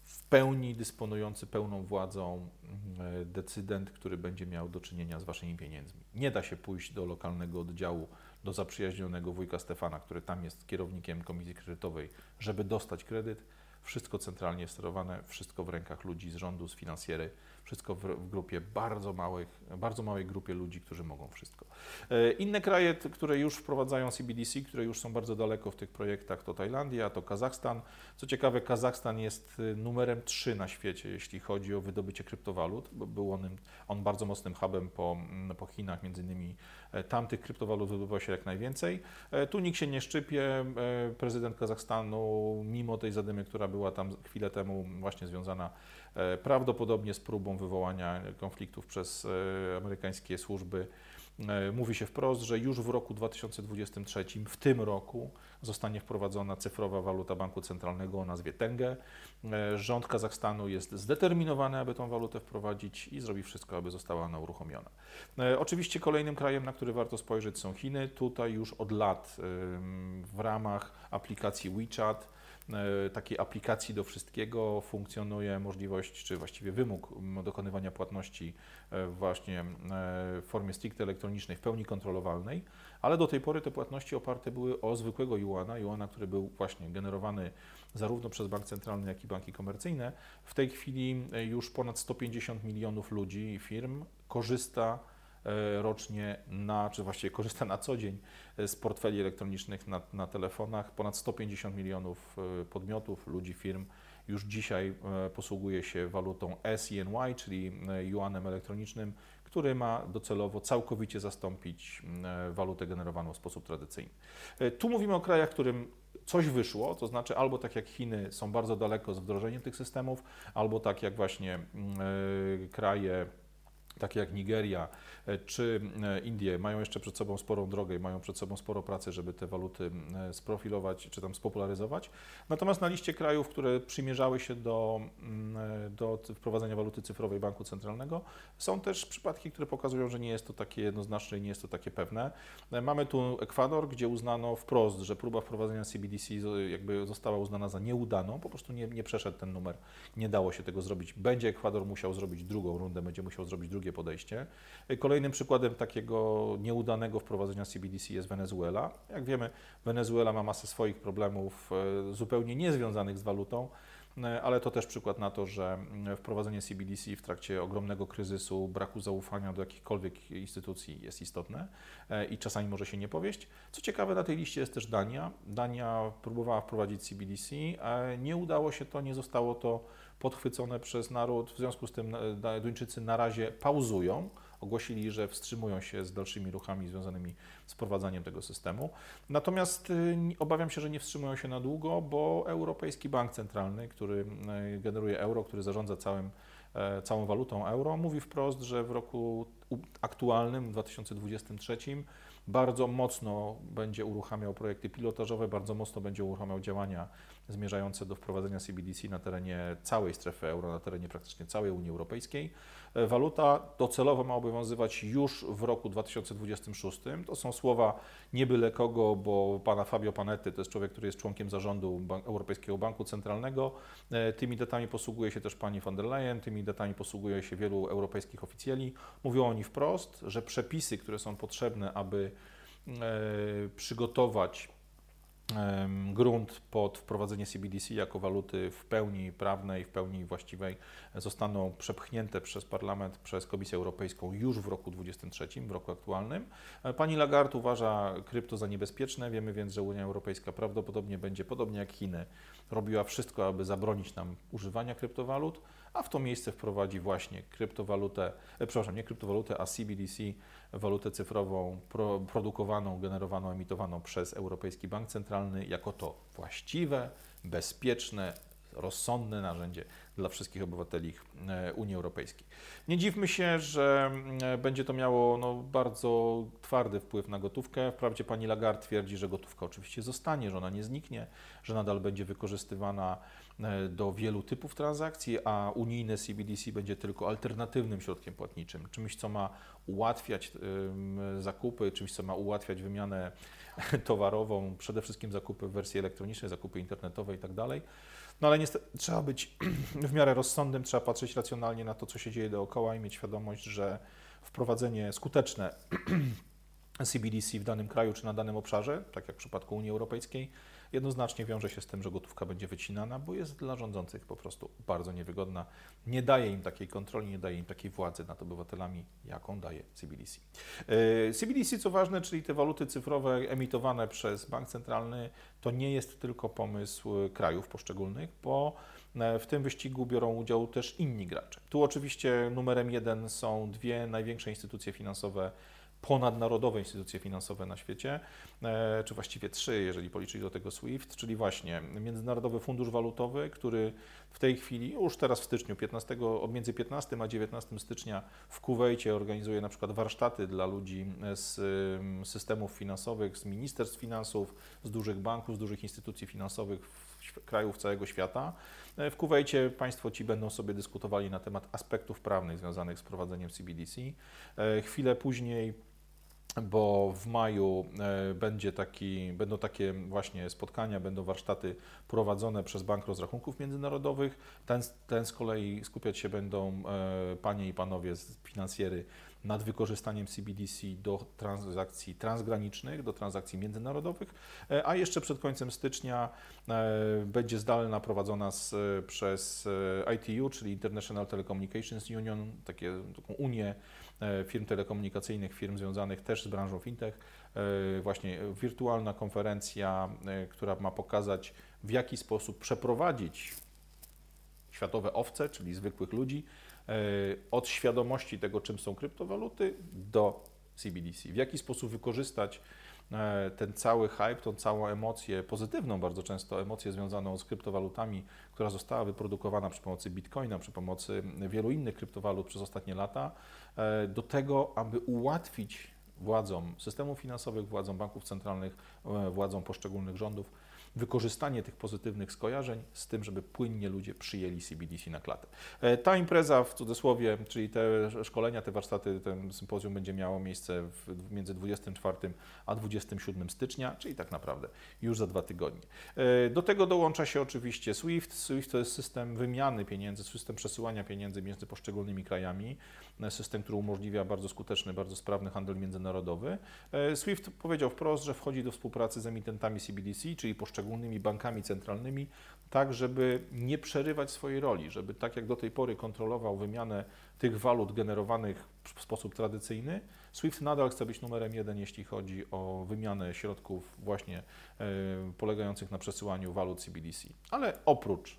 w pełni dysponujący pełną władzą mm, decydent, który będzie miał do czynienia z waszymi pieniędzmi. Nie da się pójść do lokalnego oddziału, do zaprzyjaźnionego wujka Stefana, który tam jest kierownikiem komisji kredytowej, żeby dostać kredyt. Wszystko centralnie sterowane, wszystko w rękach ludzi z rządu, z finansjery, wszystko w, w grupie bardzo małych, bardzo małej grupie ludzi, którzy mogą wszystko. E, inne kraje, które już wprowadzają CBDC, które już są bardzo daleko w tych projektach, to Tajlandia, to Kazachstan. Co ciekawe, Kazachstan jest y, numerem 3 na świecie, jeśli chodzi o wydobycie kryptowalut, był on, on bardzo mocnym hubem po, mm, po Chinach, między innymi e, tam tych kryptowalut wydobywa się jak najwięcej. E, Tu nikt się nie szczypie. Prezydent Kazachstanu, mimo tej zadymy, która była tam chwilę temu właśnie związana prawdopodobnie z próbą wywołania konfliktów przez amerykańskie służby, e, mówi się wprost, że już w roku 2023, w tym roku, zostanie wprowadzona cyfrowa waluta banku centralnego o nazwie Tenge. E, Rząd Kazachstanu jest zdeterminowany, aby tą walutę wprowadzić i zrobi wszystko, aby została ona uruchomiona. E, Oczywiście kolejnym krajem, na który warto spojrzeć są Chiny. Tutaj już od lat w ramach aplikacji WeChat, takiej aplikacji do wszystkiego funkcjonuje możliwość, czy właściwie wymóg dokonywania płatności e, właśnie e, w formie stricte elektronicznej, w pełni kontrolowalnej, ale do tej pory te płatności oparte były o zwykłego juana, juana, który był właśnie generowany zarówno przez bank centralny, jak i banki komercyjne. W tej chwili e, już ponad 150 milionów ludzi i firm korzysta e, rocznie na, czy właściwie korzysta na co dzień e, z portfeli elektronicznych na, na telefonach. Ponad 150 milionów e, podmiotów, ludzi, firm już dzisiaj e, posługuje się walutą SENY, czyli e, juanem elektronicznym, który ma docelowo całkowicie zastąpić e, walutę generowaną w sposób tradycyjny. E, Tu mówimy o krajach, którym coś wyszło, to znaczy albo tak jak Chiny są bardzo daleko z wdrożeniem tych systemów, albo tak jak właśnie e, kraje takie jak Nigeria e, czy e, Indie mają jeszcze przed sobą sporą drogę i mają przed sobą sporo pracy, żeby te waluty e, sprofilować czy tam spopularyzować. Natomiast na liście krajów, które przymierzały się do, do wprowadzenia waluty cyfrowej banku centralnego, są też przypadki, które pokazują, że nie jest to takie jednoznaczne i nie jest to takie pewne. Mamy tu Ekwador, gdzie uznano wprost, że próba wprowadzenia CBDC jakby została uznana za nieudaną, po prostu nie, nie przeszedł ten numer, nie dało się tego zrobić. Będzie Ekwador musiał zrobić drugą rundę, będzie musiał zrobić drugie podejście. Kolejnym przykładem takiego nieudanego wprowadzenia CBDC jest Wenezuela. Jak wiemy, Wenezuela ma masę swoich problemów e, zupełnie niezwiązanych z walutą, e, ale to też przykład na to, że mm, wprowadzenie CBDC w trakcie ogromnego kryzysu, braku zaufania do jakichkolwiek instytucji jest istotne e, i czasami może się nie powieść. Co ciekawe, na tej liście jest też Dania. Dania próbowała wprowadzić CBDC, nie udało się to, nie zostało to podchwycone przez naród. W związku z tym e, Duńczycy na razie pauzują. Ogłosili, że wstrzymują się z dalszymi ruchami związanymi z wprowadzaniem tego systemu. Natomiast nie- obawiam się, że nie wstrzymują się na długo, bo Europejski Bank Centralny, który y, generuje euro, który zarządza całym, e, całą walutą euro, mówi wprost, że w roku aktualnym, 2023, bardzo mocno będzie uruchamiał projekty pilotażowe, bardzo mocno będzie uruchamiał działania zmierzające do wprowadzenia CBDC na terenie całej strefy euro, na terenie praktycznie całej Unii Europejskiej. Waluta docelowo ma obowiązywać już w roku 2026. To są słowa nie byle kogo, bo pana Fabio Panetti to jest człowiek, który jest członkiem zarządu Europejskiego Banku Centralnego. E, Tymi datami posługuje się też pani von der Leyen, tymi datami posługuje się wielu europejskich oficjeli. Mówią oni wprost, że przepisy, które są potrzebne, aby e, przygotować grunt pod wprowadzenie CBDC jako waluty w pełni prawnej, w pełni właściwej zostaną przepchnięte przez Parlament, przez Komisję Europejską już w roku 2023, w roku aktualnym. E, Pani Lagarde uważa krypto za niebezpieczne, wiemy więc, że Unia Europejska prawdopodobnie będzie, podobnie jak Chiny, robiła wszystko, aby zabronić nam używania kryptowalut, a w to miejsce wprowadzi właśnie kryptowalutę, e, przepraszam, nie kryptowalutę, a CBDC, walutę cyfrową pro, produkowaną, generowaną, emitowaną przez Europejski Bank Centralny jako to właściwe, bezpieczne, rozsądne narzędzie dla wszystkich obywateli e, Unii Europejskiej. Nie dziwmy się, że mm, będzie to miało no, bardzo twardy wpływ na gotówkę. Wprawdzie pani Lagarde twierdzi, że gotówka oczywiście zostanie, że ona nie zniknie, że nadal będzie wykorzystywana e, do wielu typów transakcji, a unijne CBDC będzie tylko alternatywnym środkiem płatniczym, czymś, co ma ułatwiać zakupy, czymś, co ma ułatwiać wymianę towarową, przede wszystkim zakupy w wersji elektronicznej, zakupy internetowe i tak. No ale niestety trzeba być w miarę rozsądnym, trzeba patrzeć racjonalnie na to, co się dzieje dookoła i mieć świadomość, że wprowadzenie skuteczne CBDC w danym kraju czy na danym obszarze, tak jak w przypadku Unii Europejskiej, jednoznacznie wiąże się z tym, że gotówka będzie wycinana, bo jest dla rządzących po prostu bardzo niewygodna. Nie daje im takiej kontroli, nie daje im takiej władzy nad obywatelami, jaką daje CBDC. CBDC, co ważne, czyli te waluty cyfrowe emitowane przez bank centralny, to nie jest tylko pomysł krajów poszczególnych, bo e, w tym wyścigu biorą udział też inni gracze. Tu oczywiście numerem jeden są dwie największe instytucje finansowe ponadnarodowe instytucje finansowe na świecie, e, czy właściwie trzy, jeżeli policzyć do tego SWIFT, czyli właśnie Międzynarodowy Fundusz Walutowy, który w tej chwili, już teraz w styczniu, 15, między 15 a 19 stycznia w Kuwejcie organizuje na przykład warsztaty dla ludzi z systemów finansowych, z ministerstw finansów, z dużych banków, z dużych instytucji finansowych krajów całego świata. E, w Kuwejcie Państwo ci będą sobie dyskutowali na temat aspektów prawnych związanych z prowadzeniem CBDC. E, chwilę później bo w maju e, będzie taki, będą takie właśnie spotkania, będą warsztaty prowadzone przez Bank Rozrachunków Międzynarodowych. Ten, ten z kolei skupiać się będą e, panie i panowie z finansjery nad wykorzystaniem CBDC do transakcji transgranicznych, do transakcji międzynarodowych, e, a jeszcze przed końcem stycznia będzie zdalna prowadzona z, przez ITU, czyli International Telecommunications Union, takie, taką unię firm telekomunikacyjnych, firm związanych też z branżą fintech. E, właśnie wirtualna konferencja, e, która ma pokazać, w jaki sposób przeprowadzić światowe owce, czyli zwykłych ludzi, od świadomości tego, czym są kryptowaluty, do CBDC. W jaki sposób wykorzystać ten cały hype, tą całą emocję, pozytywną bardzo często emocję związaną z kryptowalutami, która została wyprodukowana przy pomocy bitcoina, przy pomocy wielu innych kryptowalut przez ostatnie lata, E, do tego, aby ułatwić władzom systemów finansowych, władzom banków centralnych, e, władzom poszczególnych rządów wykorzystanie tych pozytywnych skojarzeń z tym, żeby płynnie ludzie przyjęli CBDC na klatę. E, ta impreza w cudzysłowie, czyli te szkolenia, te warsztaty, ten sympozjum będzie miało miejsce w, między 24 a 27 stycznia, czyli tak naprawdę już za dwa tygodnie. E, do tego dołącza się oczywiście SWIFT. SWIFT to jest system wymiany pieniędzy, system przesyłania pieniędzy między poszczególnymi krajami, e, system, który umożliwia bardzo skuteczny, bardzo sprawny handel międzynarodowy. SWIFT powiedział wprost, że wchodzi do współpracy z emitentami CBDC, czyli poszczególnymi poszczególnymi bankami centralnymi, tak żeby nie przerywać swojej roli, żeby tak jak do tej pory kontrolował wymianę tych walut generowanych w sposób tradycyjny, SWIFT nadal chce być numerem jeden, jeśli chodzi o wymianę środków właśnie y, polegających na przesyłaniu walut CBDC. Ale oprócz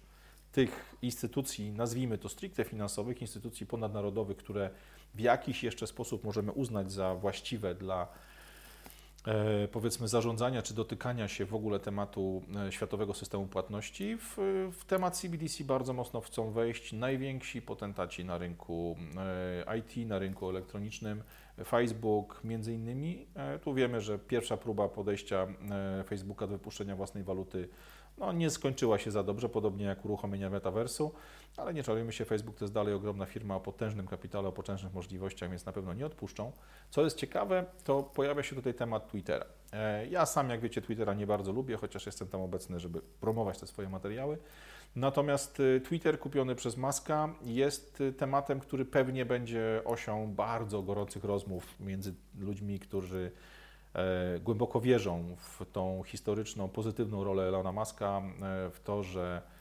tych instytucji, nazwijmy to stricte finansowych, instytucji ponadnarodowych, które w jakiś jeszcze sposób możemy uznać za właściwe dla powiedzmy zarządzania czy dotykania się w ogóle tematu e, światowego systemu płatności. W, w, temat CBDC bardzo mocno chcą wejść najwięksi potentaci na rynku e, IT, na rynku elektronicznym, Facebook między innymi. Tu wiemy, że pierwsza próba podejścia Facebooka do wypuszczenia własnej waluty no, nie skończyła się za dobrze, podobnie jak uruchomienie metaversu, ale nie czarujmy się, Facebook to jest dalej ogromna firma o potężnym kapitale, o potężnych możliwościach, więc na pewno nie odpuszczą. Co jest ciekawe, to pojawia się tutaj temat Twittera. E, ja sam, jak wiecie, Twittera nie bardzo lubię, chociaż jestem tam obecny, żeby promować te swoje materiały. Natomiast y, Twitter kupiony przez Maska jest y, tematem, który pewnie będzie osią bardzo gorących rozmów między ludźmi, którzy E, głęboko wierzą w tą historyczną, pozytywną rolę Elona Muska, e, w to, że E,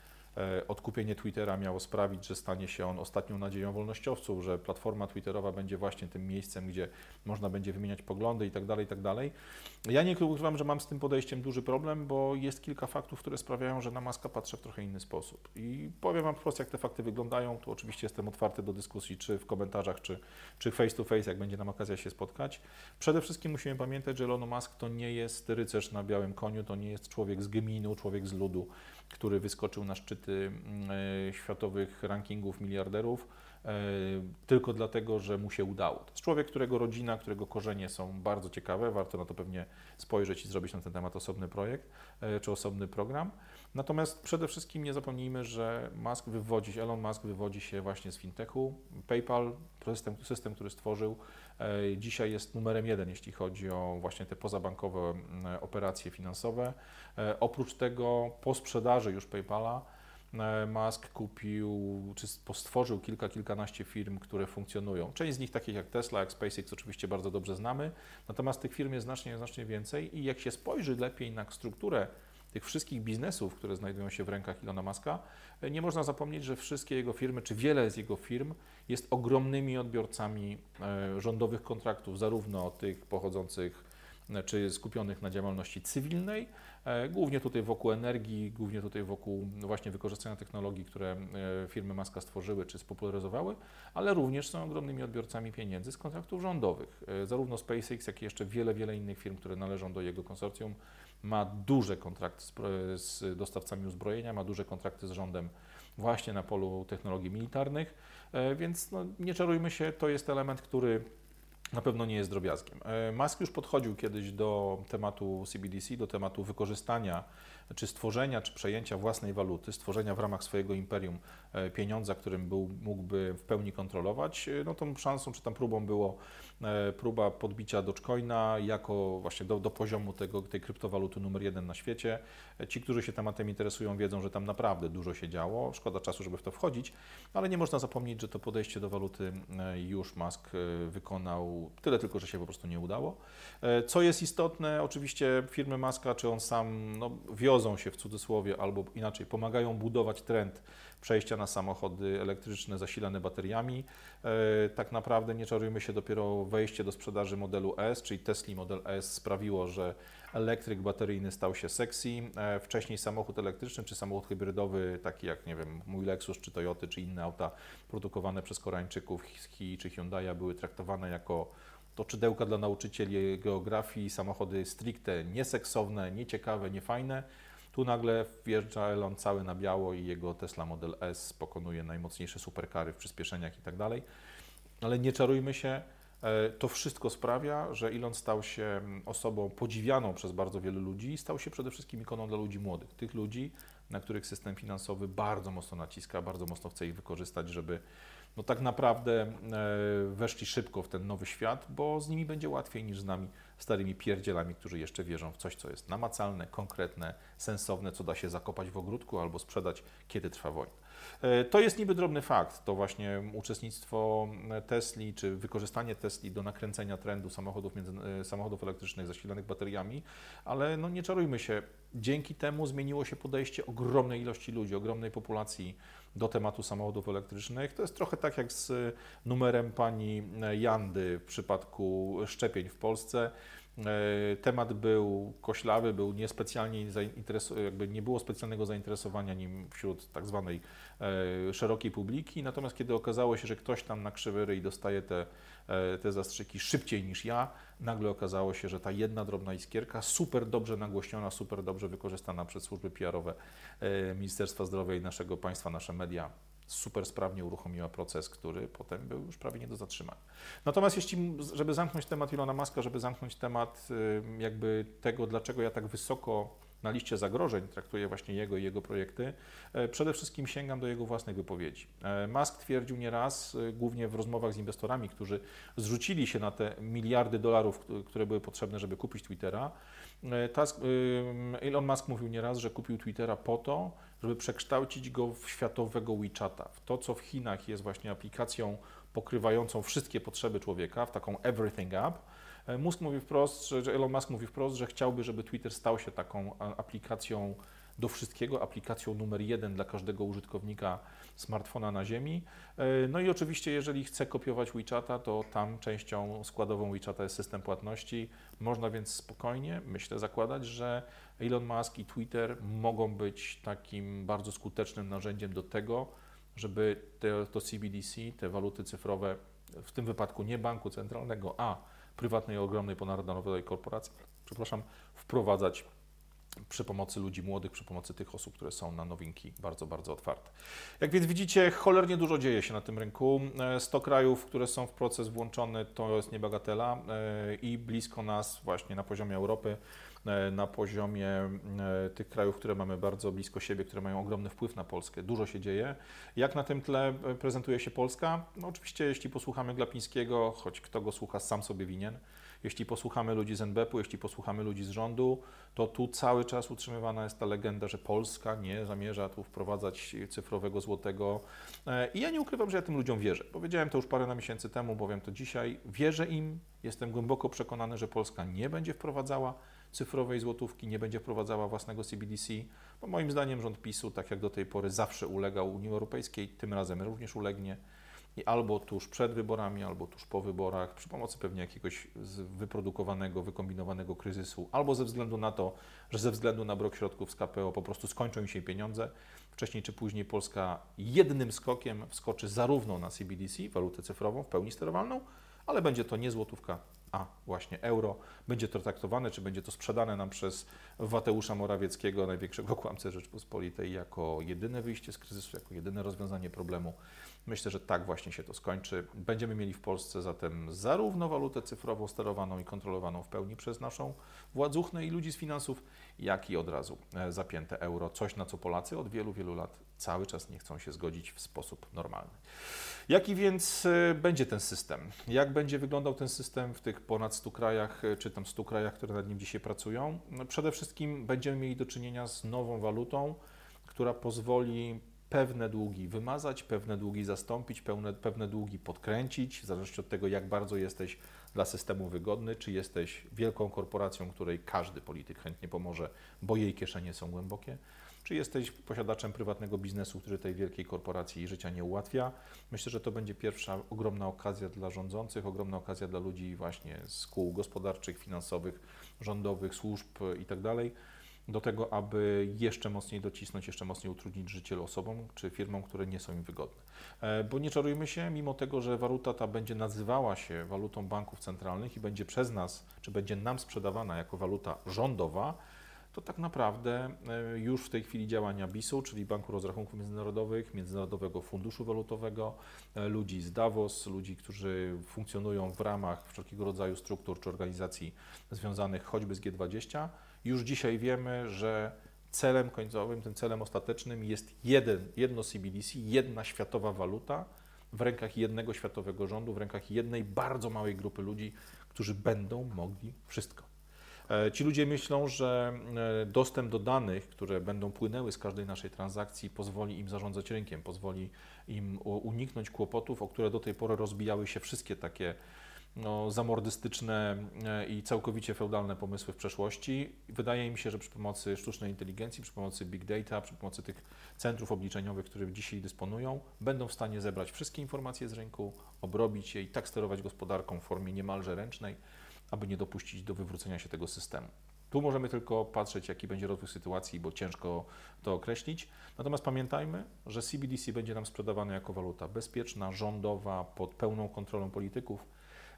odkupienie Twittera miało sprawić, że stanie się on ostatnią nadzieją wolnościowców, że platforma Twitterowa będzie właśnie tym miejscem, gdzie można będzie wymieniać poglądy itd., tak itd. Tak ja nie ukrywam, że mam z tym podejściem duży problem, bo jest kilka faktów, które sprawiają, że na Maska patrzę w trochę inny sposób. I powiem Wam wprost, jak te fakty wyglądają. Tu oczywiście jestem otwarty do dyskusji, czy w komentarzach, czy, czy face to face, jak będzie nam okazja się spotkać. Przede wszystkim musimy pamiętać, że Elon Musk to nie jest rycerz na białym koniu, to nie jest człowiek z gminu, człowiek z ludu który wyskoczył na szczyty mm, e, światowych rankingów miliarderów e, tylko dlatego, że mu się udało. To jest człowiek, którego rodzina, którego korzenie są bardzo ciekawe, warto na to pewnie spojrzeć i zrobić na ten temat osobny projekt e, czy osobny program. Natomiast przede wszystkim nie zapomnijmy, że Musk wywodzi Elon Musk wywodzi się właśnie z fintechu. PayPal, system, system który stworzył, dzisiaj jest numerem jeden, jeśli chodzi o właśnie te pozabankowe operacje finansowe. E, oprócz tego po sprzedaży już PayPala e, Musk kupił, czy stworzył kilka, kilkanaście firm, które funkcjonują. Część z nich, takich jak Tesla, jak SpaceX, oczywiście bardzo dobrze znamy, natomiast tych firm jest znacznie, znacznie więcej i jak się spojrzy lepiej na strukturę tych wszystkich biznesów, które znajdują się w rękach Ilona Maska, e, nie można zapomnieć, że wszystkie jego firmy, czy wiele z jego firm jest ogromnymi odbiorcami e, rządowych kontraktów, zarówno tych pochodzących e, czy skupionych na działalności cywilnej, głównie tutaj wokół energii, głównie tutaj wokół właśnie wykorzystania technologii, które firmy Maska stworzyły czy spopularyzowały, ale również są ogromnymi odbiorcami pieniędzy z kontraktów rządowych. Zarówno SpaceX, jak i jeszcze wiele, wiele innych firm, które należą do jego konsorcjum, ma duże kontrakty z, dostawcami uzbrojenia, ma duże kontrakty z rządem właśnie na polu technologii militarnych, e, więc no, nie czarujmy się, to jest element, który na pewno nie jest drobiazgiem. E, Musk już podchodził kiedyś do tematu CBDC, do tematu wykorzystania, czy stworzenia, czy przejęcia własnej waluty, stworzenia w ramach swojego imperium e, pieniądza, którym był, mógłby w pełni kontrolować. No tą szansą, czy tam próbą było E, próba podbicia Dogecoina jako właśnie do, do poziomu tego, tej kryptowaluty numer jeden na świecie. E, ci, którzy się tematem interesują, wiedzą, że tam naprawdę dużo się działo. Szkoda czasu, żeby w to wchodzić, ale nie można zapomnieć, że to podejście do waluty e, już Musk wykonał tyle tylko, że się po prostu nie udało. Co jest istotne, oczywiście firmy Muska, czy on sam, no, wiozą się w cudzysłowie albo inaczej, pomagają budować trend przejścia na samochody elektryczne zasilane bateriami. E, tak naprawdę nie czarujmy się, dopiero wejście do sprzedaży modelu S, czyli Tesla Model S sprawiło, że elektryk bateryjny stał się sexy. E, wcześniej samochód elektryczny czy samochód hybrydowy, taki jak nie wiem, mój Lexus czy Toyota czy inne auta produkowane przez Koreańczyków, Hi czy Hyundai były traktowane jako to czydełka dla nauczycieli geografii, samochody stricte nieseksowne, nieciekawe, niefajne. Tu nagle wjeżdża Elon cały na biało i jego Tesla Model S pokonuje najmocniejsze superkary w przyspieszeniach i tak dalej. Ale nie czarujmy się, e, to wszystko sprawia, że Elon stał się osobą podziwianą przez bardzo wielu ludzi i stał się przede wszystkim ikoną dla ludzi młodych. Tych ludzi, na których system finansowy bardzo mocno naciska, bardzo mocno chce ich wykorzystać, żeby no tak naprawdę e, weszli szybko w ten nowy świat, bo z nimi będzie łatwiej niż z nami starymi pierdzielami, którzy jeszcze wierzą w coś, co jest namacalne, konkretne, sensowne, co da się zakopać w ogródku albo sprzedać, kiedy trwa wojna. E, to jest niby drobny fakt, to właśnie uczestnictwo Tesli, czy wykorzystanie Tesli do nakręcenia trendu samochodów, między, e, samochodów elektrycznych zasilanych bateriami, ale no nie czarujmy się, dzięki temu zmieniło się podejście ogromnej ilości ludzi, ogromnej populacji do tematu samochodów elektrycznych. To jest trochę tak jak z numerem pani Jandy w przypadku szczepień w Polsce. E, temat był koślawy, był niespecjalnie jakby nie było specjalnego zainteresowania nim wśród tak zwanej e, szerokiej publiki, natomiast kiedy okazało się, że ktoś tam na krzywy ryj dostaje te, e, te zastrzyki szybciej niż ja, nagle okazało się, że ta jedna drobna iskierka, super dobrze nagłośniona, super dobrze wykorzystana przez służby PR-owe Ministerstwa Zdrowia i naszego państwa, nasze media, super sprawnie uruchomiła proces, który potem był już prawie nie do zatrzymania. Natomiast jeśli, żeby zamknąć temat Ilona Maska, żeby zamknąć temat jakby tego, dlaczego ja tak wysoko na liście zagrożeń traktuję właśnie jego i jego projekty, e, przede wszystkim sięgam do jego własnej wypowiedzi. E, Musk twierdził nieraz, e, głównie w rozmowach z inwestorami, którzy zrzucili się na te miliardy dolarów, które były potrzebne, żeby kupić Twittera, Elon Musk mówił nieraz, że kupił Twittera po to, żeby przekształcić go w światowego WeChata, w to, co w Chinach jest właśnie aplikacją pokrywającą wszystkie potrzeby człowieka, w taką Everything App. E, Musk mówi wprost, że Elon Musk mówi wprost, że chciałby, żeby Twitter stał się taką aplikacją do wszystkiego, aplikacją numer jeden dla każdego użytkownika smartfona na ziemi. E, no i oczywiście, jeżeli chce kopiować WeChata, to tam częścią składową WeChata jest system płatności. Można więc spokojnie, myślę, zakładać, że Elon Musk i Twitter mogą być takim bardzo skutecznym narzędziem do tego, żeby te, to CBDC, te waluty cyfrowe, w tym wypadku nie banku centralnego, a prywatnej, ogromnej, ponadnarodowej korporacji, przepraszam, wprowadzać przy pomocy ludzi młodych, przy pomocy tych osób, które są na nowinki bardzo, bardzo otwarte. Jak więc widzicie, cholernie dużo dzieje się na tym rynku. 100 e, krajów, które są w proces włączony, to jest niebagatela e, i blisko nas, właśnie na poziomie Europy, na poziomie tych krajów, które mamy bardzo blisko siebie, które mają ogromny wpływ na Polskę. Dużo się dzieje. Jak na tym tle prezentuje się Polska? No oczywiście, jeśli posłuchamy Glapińskiego, choć kto go słucha, sam sobie winien. Jeśli posłuchamy ludzi z NBP-u, jeśli posłuchamy ludzi z rządu, to tu cały czas utrzymywana jest ta legenda, że Polska nie zamierza tu wprowadzać cyfrowego złotego. E, I ja nie ukrywam, że ja tym ludziom wierzę. Powiedziałem to już parę miesięcy temu, bowiem to dzisiaj. Wierzę im, jestem głęboko przekonany, że Polska nie będzie wprowadzała cyfrowej złotówki, nie będzie wprowadzała własnego CBDC, bo moim zdaniem rząd PiSu, tak jak do tej pory zawsze ulegał Unii Europejskiej, tym razem również ulegnie i albo tuż przed wyborami, albo tuż po wyborach, przy pomocy pewnie jakiegoś wyprodukowanego, wykombinowanego kryzysu, albo ze względu na to, że ze względu na brak środków z KPO po prostu skończą im się pieniądze. Wcześniej czy później Polska jednym skokiem wskoczy zarówno na CBDC, walutę cyfrową w pełni sterowalną, ale będzie to nie złotówka, a właśnie euro. Będzie to traktowane, czy będzie to sprzedane nam przez Wateusza Morawieckiego, największego kłamcę Rzeczpospolitej, jako jedyne wyjście z kryzysu, jako jedyne rozwiązanie problemu. Myślę, że tak właśnie się to skończy. Będziemy mieli w Polsce zatem zarówno walutę cyfrową sterowaną i kontrolowaną w pełni przez naszą władzuchnę i ludzi z finansów, jak i od razu e, zapięte euro. Coś, na co Polacy od wielu, wielu lat cały czas nie chcą się zgodzić w sposób normalny. Jaki więc e, będzie ten system? Jak będzie wyglądał ten system w tych ponad 100 krajach, e, czy tam 100 krajach, które nad nim dzisiaj pracują? No, przede wszystkim będziemy mieli do czynienia z nową walutą, która pozwoli pewne długi wymazać, pewne długi zastąpić, pewne, pewne długi podkręcić, w zależności od tego, jak bardzo jesteś dla systemu wygodny, czy jesteś wielką korporacją, której każdy polityk chętnie pomoże, bo jej kieszenie są głębokie, czy jesteś posiadaczem prywatnego biznesu, który tej wielkiej korporacji życia nie ułatwia. Myślę, że to będzie pierwsza ogromna okazja dla rządzących, ogromna okazja dla ludzi właśnie z kół gospodarczych, finansowych, rządowych, służb itd., tak do tego, aby jeszcze mocniej docisnąć, jeszcze mocniej utrudnić życie osobom czy firmom, które nie są im wygodne. E, bo nie czarujmy się, mimo tego, że waluta ta będzie nazywała się walutą banków centralnych i będzie przez nas, czy będzie nam sprzedawana jako waluta rządowa, to tak naprawdę e, już w tej chwili działania BIS-u, czyli Banku Rozrachunków Międzynarodowych, Międzynarodowego Funduszu Walutowego, e, ludzi z Davos, ludzi, którzy funkcjonują w ramach wszelkiego rodzaju struktur czy organizacji związanych choćby z G20, już dzisiaj wiemy, że celem końcowym, tym celem ostatecznym jest jeden, jedno CBDC, jedna światowa waluta w rękach jednego światowego rządu, w rękach jednej bardzo małej grupy ludzi, którzy będą mogli wszystko. E, ci ludzie myślą, że e, dostęp do danych, które będą płynęły z każdej naszej transakcji, pozwoli im zarządzać rynkiem, pozwoli im uniknąć kłopotów, o które do tej pory rozbijały się wszystkie takie no, zamordystyczne e, i całkowicie feudalne pomysły w przeszłości. Wydaje mi się, że przy pomocy sztucznej inteligencji, przy pomocy big data, przy pomocy tych centrów obliczeniowych, które dzisiaj dysponują, będą w stanie zebrać wszystkie informacje z rynku, obrobić je i tak sterować gospodarką w formie niemalże ręcznej, aby nie dopuścić do wywrócenia się tego systemu. Tu możemy tylko patrzeć, jaki będzie rozwój sytuacji, bo ciężko to określić. Natomiast pamiętajmy, że CBDC będzie nam sprzedawany jako waluta bezpieczna, rządowa, pod pełną kontrolą polityków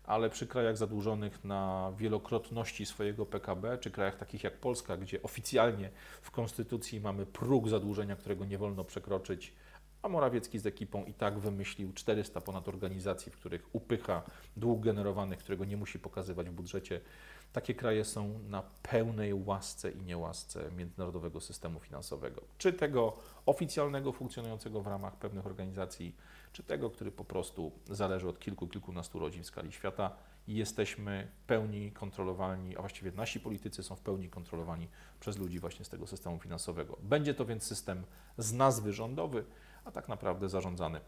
ale przy krajach zadłużonych na wielokrotności swojego PKB, czy krajach takich jak Polska, gdzie oficjalnie w konstytucji mamy próg zadłużenia, którego nie wolno przekroczyć, a Morawiecki z ekipą i tak wymyślił 400 ponad organizacji, w których upycha dług generowany, którego nie musi pokazywać w budżecie. Takie kraje są na pełnej łasce i niełasce międzynarodowego systemu finansowego. Czy tego oficjalnego, funkcjonującego w ramach pewnych organizacji, czy tego, który po prostu zależy od kilku, kilkunastu rodzin w skali świata jesteśmy pełni kontrolowani, a właściwie nasi politycy są w pełni kontrolowani przez ludzi właśnie z tego systemu finansowego. Będzie to więc system z nazwy rządowy, a tak naprawdę zarządzany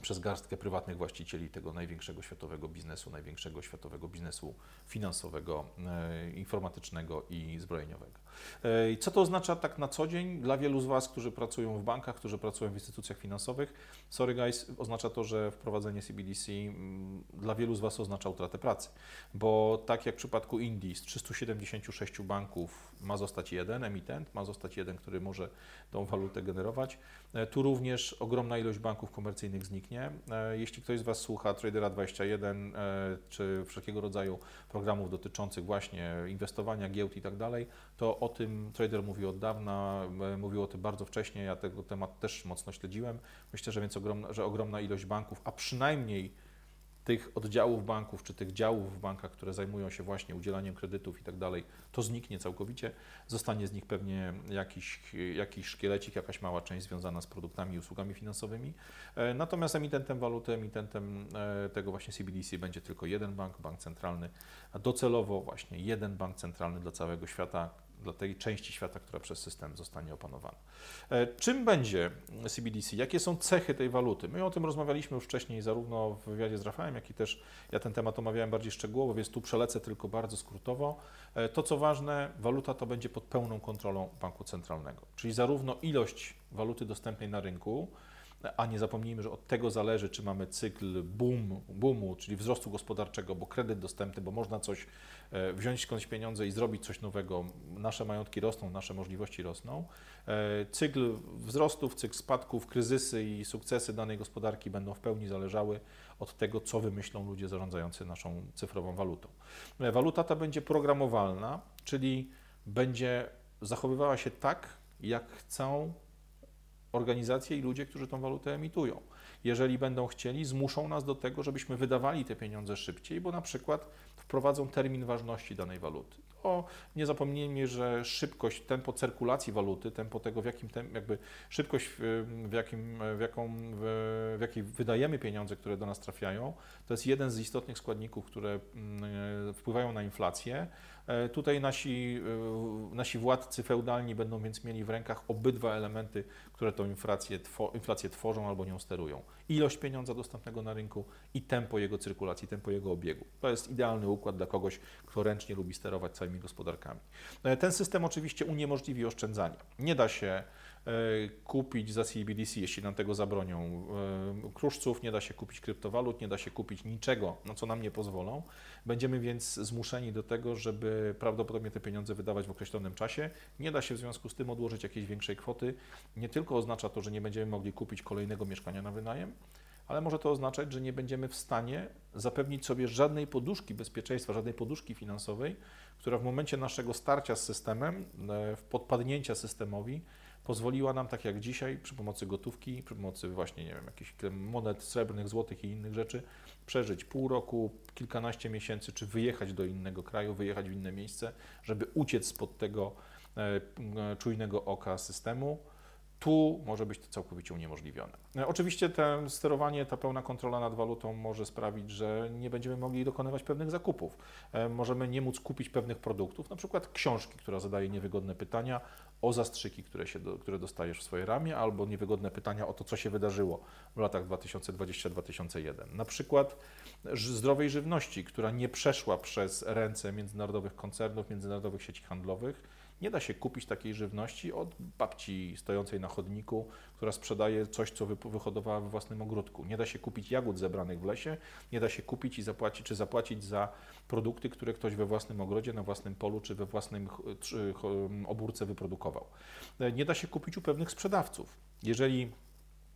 przez garstkę prywatnych właścicieli tego największego światowego biznesu, największego światowego biznesu finansowego, e, informatycznego i zbrojeniowego. E, co to oznacza tak na co dzień dla wielu z Was, którzy pracują w bankach, którzy pracują w instytucjach finansowych? Sorry guys, oznacza to, że wprowadzenie CBDC mm, dla wielu z Was oznacza utratę pracy, bo tak jak w przypadku Indii z 376 banków ma zostać jeden emitent, ma zostać jeden, który może tą walutę generować. E, tu również ogromna ilość banków komercyjnych zniknie. E, jeśli ktoś z Was słucha Tradera 21 czy wszelkiego rodzaju programów dotyczących właśnie inwestowania, giełd i tak dalej, to o tym trader mówił od dawna, e, mówił o tym bardzo wcześnie, ja tego temat też mocno śledziłem. Myślę, że więc ogromna, że ogromna ilość banków, a przynajmniej tych oddziałów banków, czy tych działów w bankach, które zajmują się właśnie udzielaniem kredytów i tak dalej, to zniknie całkowicie. Zostanie z nich pewnie jakiś, jakiś szkielecik, jakaś mała część związana z produktami i usługami finansowymi. E, natomiast emitentem waluty, emitentem e, tego właśnie CBDC będzie tylko jeden bank, bank centralny, a docelowo właśnie jeden bank centralny dla całego świata, dla tej części świata, która przez system zostanie opanowana. E, czym będzie CBDC? Jakie są cechy tej waluty? My o tym rozmawialiśmy już wcześniej, zarówno w wywiadzie z Rafałem, jak i też ja ten temat omawiałem bardziej szczegółowo, więc tu przelecę tylko bardzo skrótowo. E, to, co ważne, waluta to będzie pod pełną kontrolą banku centralnego, czyli zarówno ilość waluty dostępnej na rynku, a nie zapomnijmy, że od tego zależy, czy mamy cykl boom, boomu, czyli wzrostu gospodarczego, bo kredyt dostępny, bo można coś e, wziąć skądś pieniądze i zrobić coś nowego. Nasze majątki rosną, nasze możliwości rosną. E, cykl wzrostów, cykl spadków, kryzysy i sukcesy danej gospodarki będą w pełni zależały od tego, co wymyślą ludzie zarządzający naszą cyfrową walutą. E, waluta ta będzie programowalna, czyli będzie zachowywała się tak, jak chcą organizacje i ludzie, którzy tą walutę emitują. Jeżeli będą chcieli, zmuszą nas do tego, żebyśmy wydawali te pieniądze szybciej, bo na przykład wprowadzą termin ważności danej waluty. To nie zapomnijmy, że szybkość, tempo cyrkulacji waluty, tempo tego, w jakim jakby szybkość, w, jakim, w, jaką, w, w jakiej wydajemy pieniądze, które do nas trafiają, to jest jeden z istotnych składników, które mm, wpływają na inflację. E, tutaj nasi, e, nasi władcy feudalni będą więc mieli w rękach obydwa elementy, które tą inflację, inflację tworzą albo nią sterują. Ilość pieniądza dostępnego na rynku i tempo jego cyrkulacji, tempo jego obiegu. To jest idealny układ dla kogoś, kto ręcznie lubi sterować całymi gospodarkami. E, ten system oczywiście uniemożliwi oszczędzanie. Nie da się kupić za CBDC, jeśli nam tego zabronią. E, kruszców nie da się kupić kryptowalut, nie da się kupić niczego, na co nam nie pozwolą. Będziemy więc zmuszeni do tego, żeby prawdopodobnie te pieniądze wydawać w określonym czasie. Nie da się w związku z tym odłożyć jakiejś większej kwoty. Nie tylko oznacza to, że nie będziemy mogli kupić kolejnego mieszkania na wynajem, ale może to oznaczać, że nie będziemy w stanie zapewnić sobie żadnej poduszki bezpieczeństwa, żadnej poduszki finansowej, która w momencie naszego starcia z systemem, e, podpadnięcia systemowi, pozwoliła nam, tak jak dzisiaj, przy pomocy gotówki, przy pomocy właśnie, nie wiem, jakichś monet srebrnych, złotych i innych rzeczy, przeżyć pół roku, kilkanaście miesięcy, czy wyjechać do innego kraju, wyjechać w inne miejsce, żeby uciec spod tego e, czujnego oka systemu tu może być to całkowicie uniemożliwione. E, oczywiście to sterowanie, ta pełna kontrola nad walutą może sprawić, że nie będziemy mogli dokonywać pewnych zakupów. E, możemy nie móc kupić pewnych produktów, na przykład książki, która zadaje niewygodne pytania o zastrzyki, które, się do, które dostajesz w swoje ramię, albo niewygodne pytania o to, co się wydarzyło w latach 2020-2001. Na przykład zdrowej żywności, która nie przeszła przez ręce międzynarodowych koncernów, międzynarodowych sieci handlowych, nie da się kupić takiej żywności od babci stojącej na chodniku, która sprzedaje coś, co wyhodowała we własnym ogródku. Nie da się kupić jagód zebranych w lesie, nie da się kupić i zapłacić, czy zapłacić za produkty, które ktoś we własnym ogrodzie, na własnym polu, czy we własnym obórce wyprodukował. E, nie da się kupić u pewnych sprzedawców. Jeżeli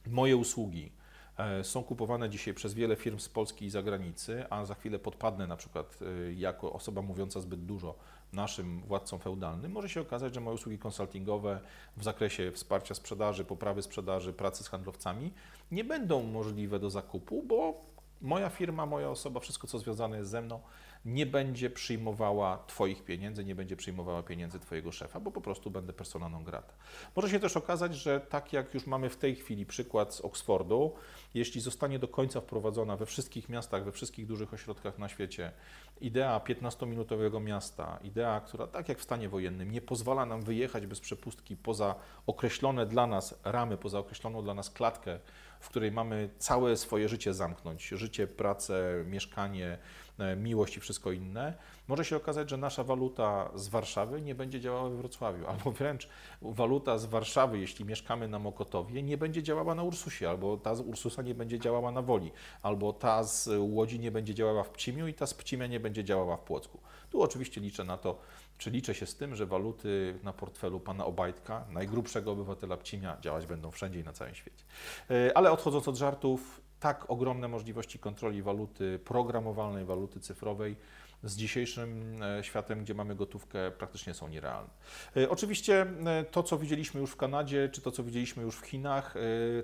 moje usługi, e, są kupowane dzisiaj przez wiele firm z Polski i zagranicy, a za chwilę podpadnę na przykład e, jako osoba mówiąca zbyt dużo naszym władcom feudalnym, może się okazać, że moje usługi konsultingowe w zakresie wsparcia sprzedaży, poprawy sprzedaży, pracy z handlowcami nie będą możliwe do zakupu, bo moja firma, moja osoba, wszystko co związane jest ze mną, nie będzie przyjmowała Twoich pieniędzy, nie będzie przyjmowała pieniędzy Twojego szefa, bo po prostu będę persona non grata. Może się też okazać, że tak jak już mamy w tej chwili przykład z Oxfordu, jeśli zostanie do końca wprowadzona we wszystkich miastach, we wszystkich dużych ośrodkach na świecie idea 15-minutowego miasta, idea, która tak jak w stanie wojennym nie pozwala nam wyjechać bez przepustki poza określone dla nas ramy, poza określoną dla nas klatkę, w której mamy całe swoje życie zamknąć, życie, pracę, mieszkanie, e, miłość i wszystko inne, może się okazać, że nasza waluta z Warszawy nie będzie działała we Wrocławiu, albo wręcz waluta z Warszawy, jeśli mieszkamy na Mokotowie, nie będzie działała na Ursusie, albo ta z Ursusa nie będzie działała na Woli, albo ta z Łodzi nie będzie działała w Pcimiu i ta z Pcimia nie będzie działała w Płocku. Tu oczywiście liczę na to, czy liczę się z tym, że waluty na portfelu pana Obajtka, najgrubszego obywatela Pcimia, działać będą wszędzie i na całym świecie. E, ale odchodząc od żartów, tak ogromne możliwości kontroli waluty, programowalnej waluty cyfrowej z dzisiejszym e, światem, gdzie mamy gotówkę, praktycznie są nierealne. E, oczywiście e, to, co widzieliśmy już w Kanadzie, czy to, co widzieliśmy już w Chinach,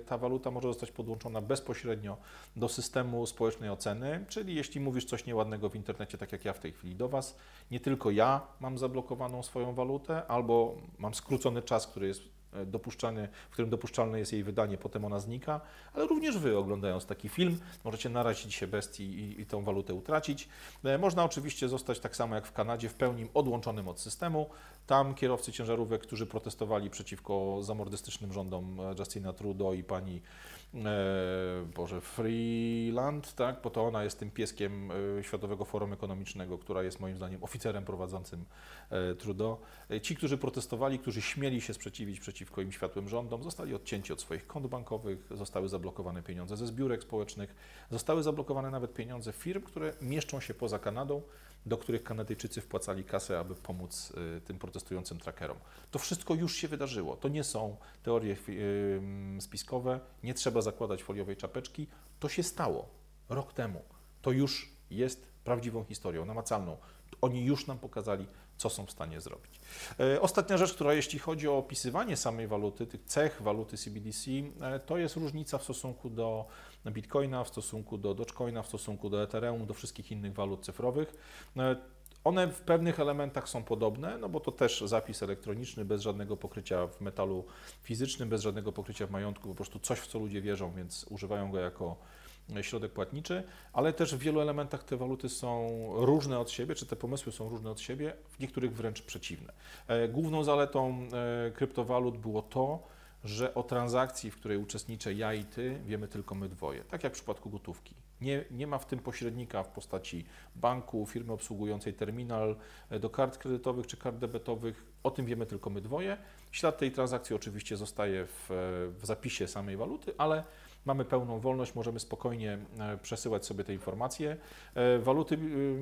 ta waluta może zostać podłączona bezpośrednio do systemu społecznej oceny, czyli jeśli mówisz coś nieładnego w internecie, tak jak ja w tej chwili do Was, nie tylko ja mam zablokowaną swoją walutę, albo mam skrócony czas, który jest dopuszczany, w którym dopuszczalne jest jej wydanie, potem ona znika, ale również Wy oglądając taki film możecie narazić się bestii i, i tą walutę utracić. E, można oczywiście zostać tak samo jak w Kanadzie w pełni odłączonym od systemu. Tam kierowcy ciężarówek, którzy protestowali przeciwko zamordystycznym rządom e, Justina Trudeau i pani e, Boże, Freeland, tak, bo to ona jest tym pieskiem e, Światowego Forum Ekonomicznego, która jest moim zdaniem oficerem prowadzącym e, Trudeau. E, ci, którzy protestowali, którzy śmieli się sprzeciwić przeciwko im światłym rządom, zostali odcięci od swoich kont bankowych, zostały zablokowane pieniądze ze zbiórek społecznych, zostały zablokowane nawet pieniądze firm, które mieszczą się poza Kanadą, do których Kanadyjczycy wpłacali kasę, aby pomóc y, tym protestującym trackerom. To wszystko już się wydarzyło. To nie są teorie y, spiskowe, nie trzeba zakładać foliowej czapeczki. To się stało rok temu. To już jest prawdziwą historią, namacalną. Oni już nam pokazali, co są w stanie zrobić. E, ostatnia rzecz, która jeśli chodzi o opisywanie samej waluty, tych cech waluty CBDC, e, to jest różnica w stosunku do Bitcoina, w stosunku do Dogecoina, w stosunku do Ethereum, do wszystkich innych walut cyfrowych. E, one w pewnych elementach są podobne, no bo to też zapis elektroniczny bez żadnego pokrycia w metalu fizycznym, bez żadnego pokrycia w majątku, po prostu coś, w co ludzie wierzą, więc używają go jako środek płatniczy, ale też w wielu elementach te waluty są różne od siebie, czy te pomysły są różne od siebie, w niektórych wręcz przeciwne. E, główną zaletą e, kryptowalut było to, że o transakcji, w której uczestniczę ja i ty, wiemy tylko my dwoje, tak jak w przypadku gotówki. Nie, nie ma w tym pośrednika w postaci banku, firmy obsługującej terminal e, do kart kredytowych czy kart debetowych. O tym wiemy tylko my dwoje. Ślad tej transakcji oczywiście zostaje w, w zapisie samej waluty, ale mamy pełną wolność, możemy spokojnie e, przesyłać sobie te informacje. E, waluty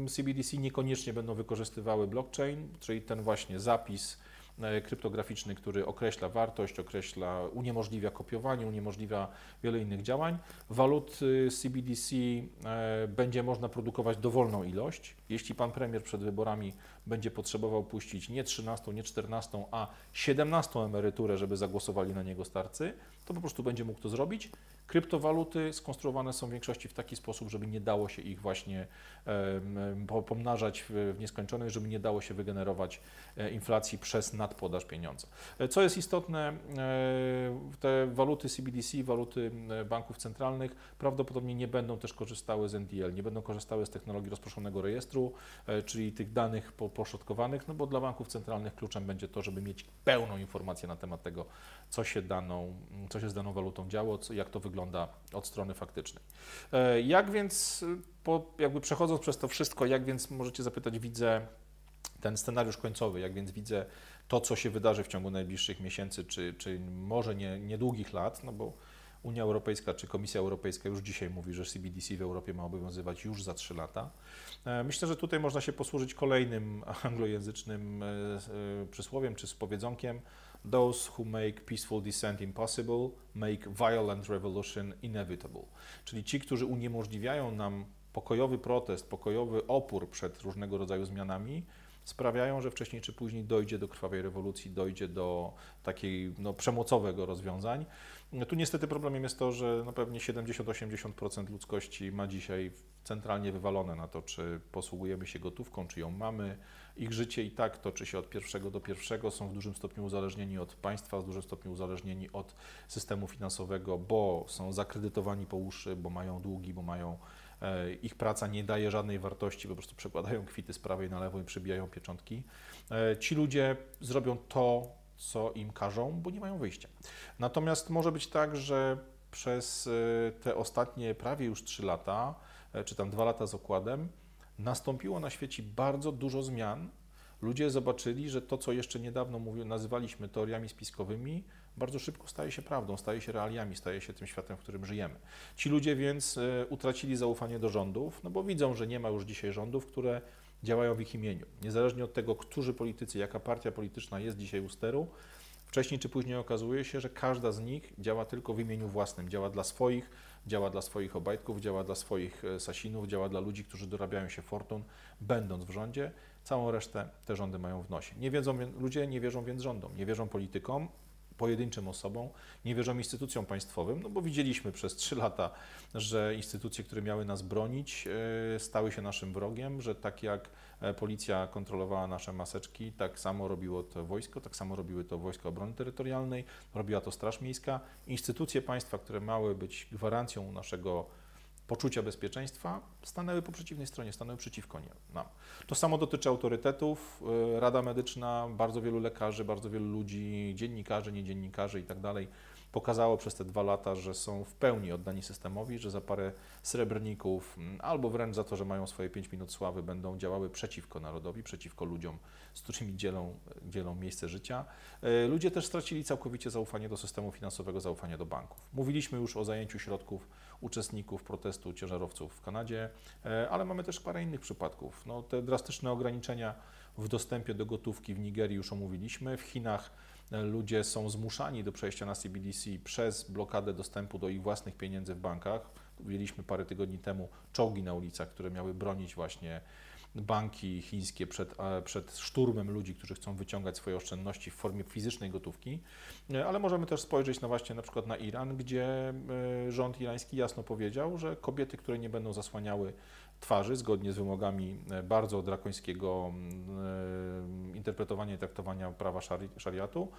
CBDC niekoniecznie będą wykorzystywały blockchain, czyli ten właśnie zapis E, kryptograficzny, który określa wartość, określa, uniemożliwia kopiowanie, uniemożliwia wiele innych działań. Walut CBDC e, będzie można produkować dowolną ilość. Jeśli pan premier przed wyborami będzie potrzebował puścić nie 13, nie 14, a 17 emeryturę, żeby zagłosowali na niego starcy, to po prostu będzie mógł to zrobić. Kryptowaluty skonstruowane są w większości w taki sposób, żeby nie dało się ich właśnie pomnażać w nieskończoność, żeby nie dało się wygenerować e, inflacji przez nadpodaż pieniądza. E, co jest istotne, e, te waluty CBDC, waluty banków centralnych prawdopodobnie nie będą też korzystały z NDL, nie będą korzystały z technologii rozproszonego rejestru, czyli tych danych poszotkowanych, no bo dla banków centralnych kluczem będzie to, żeby mieć pełną informację na temat tego, co się, daną, co się z daną walutą działo, jak to wygląda od strony faktycznej. E, jak więc, po, jakby przechodząc przez to wszystko, jak więc możecie zapytać, widzę ten scenariusz końcowy, jak więc widzę to, co się wydarzy w ciągu najbliższych miesięcy, czy, czy może nie, niedługich lat, no bo Unia Europejska czy Komisja Europejska już dzisiaj mówi, że CBDC w Europie ma obowiązywać już za 3 lata. E, myślę, że tutaj można się posłużyć kolejnym anglojęzycznym e, przysłowiem czy powiedzonkiem, Those who make peaceful descent impossible make violent revolution inevitable. Czyli ci, którzy uniemożliwiają nam pokojowy protest, pokojowy opór przed różnego rodzaju zmianami, sprawiają, że wcześniej czy później dojdzie do krwawej rewolucji, dojdzie do takiej no, przemocowego rozwiązań. Tu niestety problemem jest to, że no pewnie 70-80% ludzkości ma dzisiaj centralnie wywalone na to, czy posługujemy się gotówką, czy ją mamy. Ich życie i tak toczy się od pierwszego do pierwszego, są w dużym stopniu uzależnieni od państwa, w dużym stopniu uzależnieni od systemu finansowego, bo są zakredytowani po uszy, bo mają długi, bo mają e, ich praca nie daje żadnej wartości, po prostu przekładają kwity z prawej na lewo i przybijają pieczątki. E, ci ludzie zrobią to, co im każą, bo nie mają wyjścia. Natomiast może być tak, że przez e, te ostatnie prawie już 3 lata, czy tam 2 lata z okładem, nastąpiło na świecie bardzo dużo zmian. Ludzie zobaczyli, że to, co jeszcze niedawno nazywaliśmy teoriami spiskowymi, bardzo szybko staje się prawdą, staje się realiami, staje się tym światem, w którym żyjemy. Ci ludzie więc e, utracili zaufanie do rządów, no bo widzą, że nie ma już dzisiaj rządów, które działają w ich imieniu. Niezależnie od tego, którzy politycy, jaka partia polityczna jest dzisiaj u steru, wcześniej czy później okazuje się, że każda z nich działa tylko w imieniu własnym, działa dla swoich, działa dla swoich obajtków, działa dla swoich e, sasinów, działa dla ludzi, którzy dorabiają się fortun, będąc w rządzie. Całą resztę te rządy mają w nosie. Nie wiedzą, ludzie nie wierzą więc rządom, nie wierzą politykom, pojedynczym osobom, nie wierzą instytucjom państwowym, no bo widzieliśmy przez trzy lata, że instytucje, które miały nas bronić, e, stały się naszym wrogiem, że tak jak e, policja kontrolowała nasze maseczki, tak samo robiło to wojsko, tak samo robiły to Wojska Obrony Terytorialnej, robiła to Straż Miejska. Instytucje państwa, które miały być gwarancją naszego poczucia bezpieczeństwa, stanęły po przeciwnej stronie, stanęły przeciwko nam. To samo dotyczy autorytetów, y, Rada Medyczna, bardzo wielu lekarzy, bardzo wielu ludzi, dziennikarzy, niedziennikarzy i tak pokazało przez te dwa lata, że są w pełni oddani systemowi, że za parę srebrników mm, albo wręcz za to, że mają swoje 5 minut sławy, będą działały przeciwko narodowi, przeciwko ludziom, z którymi dzielą, dzielą miejsce życia. E, ludzie też stracili całkowicie zaufanie do systemu finansowego, zaufanie do banków. Mówiliśmy już o zajęciu środków uczestników protestu ciężarowców w Kanadzie, e, ale mamy też parę innych przypadków. No, te drastyczne ograniczenia w dostępie do gotówki w Nigerii już omówiliśmy. W Chinach ludzie są zmuszani do przejścia na CBDC przez blokadę dostępu do ich własnych pieniędzy w bankach. Widzieliśmy parę tygodni temu czołgi na ulicach, które miały bronić właśnie banki chińskie przed, przed szturmem ludzi, którzy chcą wyciągać swoje oszczędności w formie fizycznej gotówki, ale możemy też spojrzeć na właśnie na przykład na Iran, gdzie e, rząd irański jasno powiedział, że kobiety, które nie będą zasłaniały twarzy zgodnie z wymogami e, bardzo drakońskiego mm, e, interpretowania i traktowania prawa szariatu,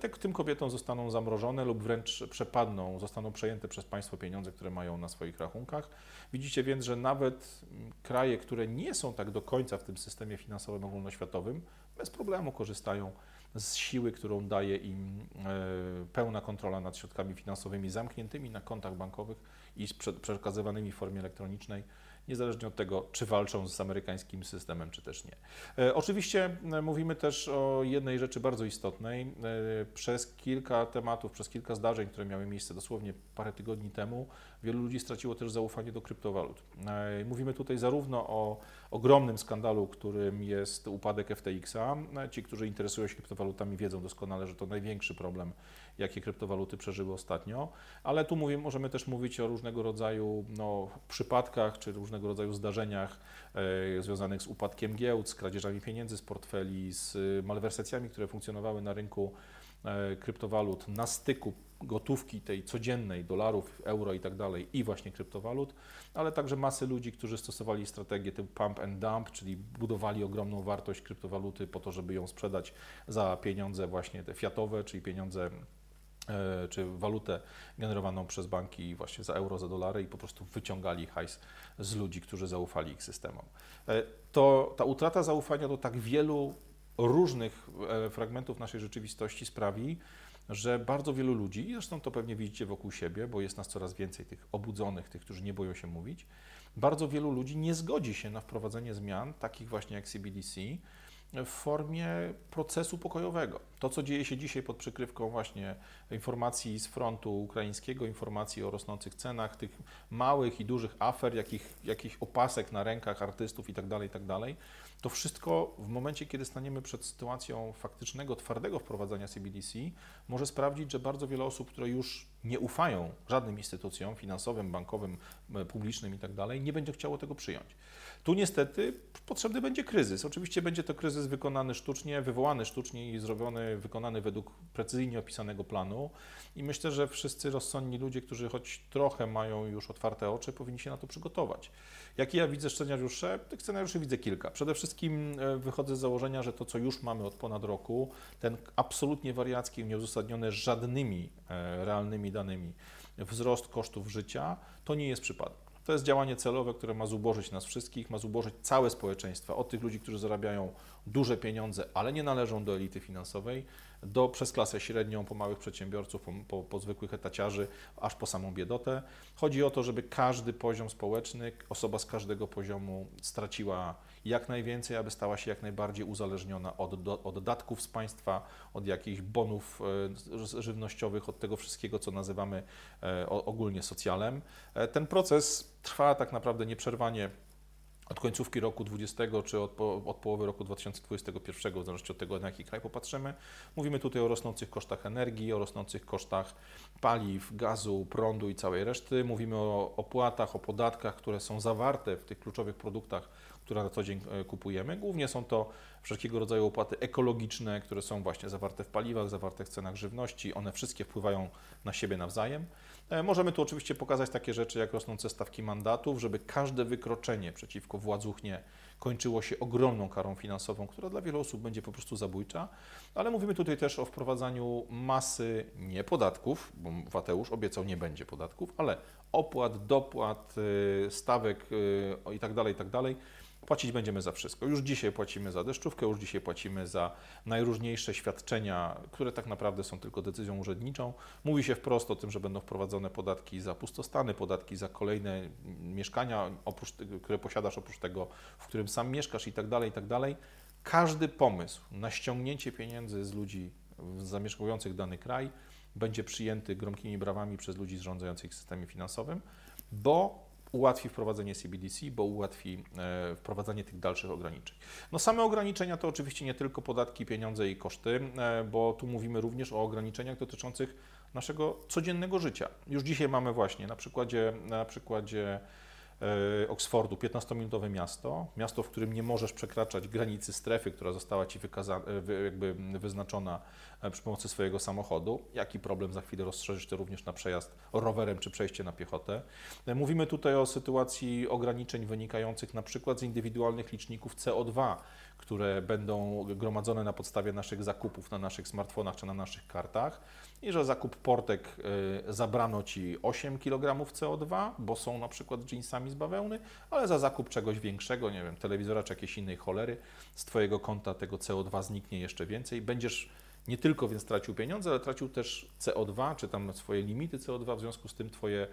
te, tym kobietom zostaną zamrożone lub wręcz przepadną, zostaną przejęte przez państwo pieniądze, które mają na swoich rachunkach. Widzicie więc, że nawet mm, kraje, które nie są tak do końca w tym systemie finansowym ogólnoświatowym, bez problemu korzystają z siły, którą daje im pełna kontrola nad środkami finansowymi zamkniętymi na kontach bankowych i przekazywanymi w formie elektronicznej niezależnie od tego, czy walczą z amerykańskim systemem, czy też nie. E, oczywiście e, mówimy też o jednej rzeczy bardzo istotnej. E, przez kilka tematów, przez kilka zdarzeń, które miały miejsce dosłownie parę tygodni temu, wielu ludzi straciło też zaufanie do kryptowalut. Mówimy tutaj zarówno o ogromnym skandalu, którym jest upadek FTX-a. Ci, którzy interesują się kryptowalutami, wiedzą doskonale, że to największy problem jakie kryptowaluty przeżyły ostatnio, ale tu mówię, możemy też mówić o różnego rodzaju no, przypadkach czy różnego rodzaju zdarzeniach e, związanych z upadkiem giełd, z kradzieżami pieniędzy z portfeli, z malwersacjami, które funkcjonowały na rynku e, kryptowalut na styku gotówki tej codziennej, dolarów, euro i tak dalej, i właśnie kryptowalut, ale także masy ludzi, którzy stosowali strategię typu pump and dump, czyli budowali ogromną wartość kryptowaluty po to, żeby ją sprzedać za pieniądze właśnie te fiatowe, czyli pieniądze E, czy walutę generowaną przez banki właśnie za euro, za dolary i po prostu wyciągali hajs z ludzi, którzy zaufali ich systemom. E, to ta utrata zaufania do tak wielu różnych e, fragmentów naszej rzeczywistości sprawi, że bardzo wielu ludzi, zresztą to pewnie widzicie wokół siebie, bo jest nas coraz więcej tych obudzonych, tych, którzy nie boją się mówić, bardzo wielu ludzi nie zgodzi się na wprowadzenie zmian, takich właśnie jak CBDC, w formie procesu pokojowego. To, co dzieje się dzisiaj pod przykrywką właśnie informacji z frontu ukraińskiego, informacji o rosnących cenach, tych małych i dużych afer, jakich, jakichś opasek na rękach artystów itd., tak itd., tak to wszystko w momencie, kiedy staniemy przed sytuacją faktycznego, twardego wprowadzania CBDC, może sprawdzić, że bardzo wiele osób, które już nie ufają żadnym instytucjom finansowym, bankowym, publicznym itd., tak nie będzie chciało tego przyjąć. Tu niestety potrzebny będzie kryzys. Oczywiście będzie to kryzys wykonany sztucznie, wywołany sztucznie i zrobiony, wykonany według precyzyjnie opisanego planu. I myślę, że wszyscy rozsądni ludzie, którzy choć trochę mają już otwarte oczy, powinni się na to przygotować. Jakie ja widzę scenariusze? Tych scenariuszy widzę kilka. Przede wszystkim e, wychodzę z założenia, że to, co już mamy od ponad roku, ten absolutnie wariacki, nieuzasadniony żadnymi e, realnymi danymi wzrost kosztów życia, to nie jest przypadek. To jest działanie celowe, które ma zubożyć nas wszystkich, ma zubożyć całe społeczeństwa, od tych ludzi, którzy zarabiają duże pieniądze, ale nie należą do elity finansowej, do przez klasę średnią, po małych przedsiębiorców, po, po, po, zwykłych etaciarzy, aż po samą biedotę. Chodzi o to, żeby każdy poziom społeczny, osoba z każdego poziomu straciła jak najwięcej, aby stała się jak najbardziej uzależniona od, do, od datków z państwa, od jakichś bonów e, żywnościowych, od tego wszystkiego, co nazywamy e, ogólnie socjalem. E, ten proces trwa tak naprawdę nieprzerwanie od końcówki roku 2020 czy od, po, od połowy roku 2021, w zależności od tego, na jaki kraj popatrzymy. Mówimy tutaj o rosnących kosztach energii, o rosnących kosztach paliw, gazu, prądu i całej reszty. Mówimy o opłatach, o podatkach, które są zawarte w tych kluczowych produktach, które na co dzień e, kupujemy. Głównie są to wszelkiego rodzaju opłaty ekologiczne, które są właśnie zawarte w paliwach, zawarte w cenach żywności. One wszystkie wpływają na siebie nawzajem. E, możemy tu oczywiście pokazać takie rzeczy jak rosnące stawki mandatów, żeby każde wykroczenie przeciwko władzuchnie kończyło się ogromną karą finansową, która dla wielu osób będzie po prostu zabójcza. Ale mówimy tutaj też o wprowadzaniu masy nie podatków, bo Wateusz obiecał nie będzie podatków, ale opłat, dopłat, y, stawek y, itd., tak itd., tak Płacić będziemy za wszystko. Już dzisiaj płacimy za deszczówkę, już dzisiaj płacimy za najróżniejsze świadczenia, które tak naprawdę są tylko decyzją urzędniczą. Mówi się wprost o tym, że będą wprowadzone podatki za pustostany, podatki za kolejne mieszkania, oprócz, które posiadasz, oprócz tego, w którym sam mieszkasz i tak dalej, i tak dalej. Każdy pomysł na ściągnięcie pieniędzy z ludzi zamieszkujących dany kraj będzie przyjęty gromkimi brawami przez ludzi zarządzających systemem finansowym, bo ułatwi wprowadzenie CBDC, bo ułatwi e, wprowadzanie tych dalszych ograniczeń. No same ograniczenia to oczywiście nie tylko podatki, pieniądze i koszty, e, bo tu mówimy również o ograniczeniach dotyczących naszego codziennego życia. Już dzisiaj mamy właśnie na przykładzie, na przykładzie Oksfordu, 15-minutowe miasto, miasto, w którym nie możesz przekraczać granicy strefy, która została Ci e, jakby wyznaczona e, przy pomocy swojego samochodu. Jaki problem za chwilę rozszerzyć to również na przejazd rowerem czy przejście na piechotę. Mówimy tutaj o sytuacji ograniczeń wynikających na przykład z indywidualnych liczników CO2, które będą gromadzone na podstawie naszych zakupów na naszych smartfonach czy na naszych kartach i że zakup portek y, zabrano Ci 8 kg CO2, bo są na przykład jeansami z bawełny, ale za zakup czegoś większego, nie wiem, telewizora czy jakiejś innej cholery, z Twojego konta tego CO2 zniknie jeszcze więcej. Będziesz nie tylko więc tracił pieniądze, ale tracił też CO2, czy tam swoje limity CO2, w związku z tym Twoje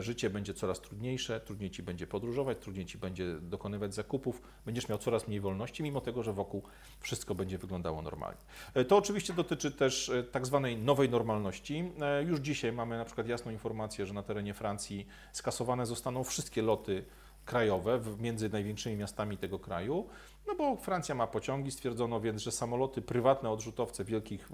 życie będzie coraz trudniejsze, trudniej ci będzie podróżować, trudniej ci będzie dokonywać zakupów, będziesz miał coraz mniej wolności, mimo tego, że wokół wszystko będzie wyglądało normalnie. E, to oczywiście dotyczy też e, tak zwanej nowej normalności. Już dzisiaj mamy na przykład jasną informację, że na terenie Francji skasowane zostaną wszystkie loty krajowe między największymi miastami tego kraju, no bo Francja ma pociągi, stwierdzono więc, że samoloty, prywatne odrzutowce wielkich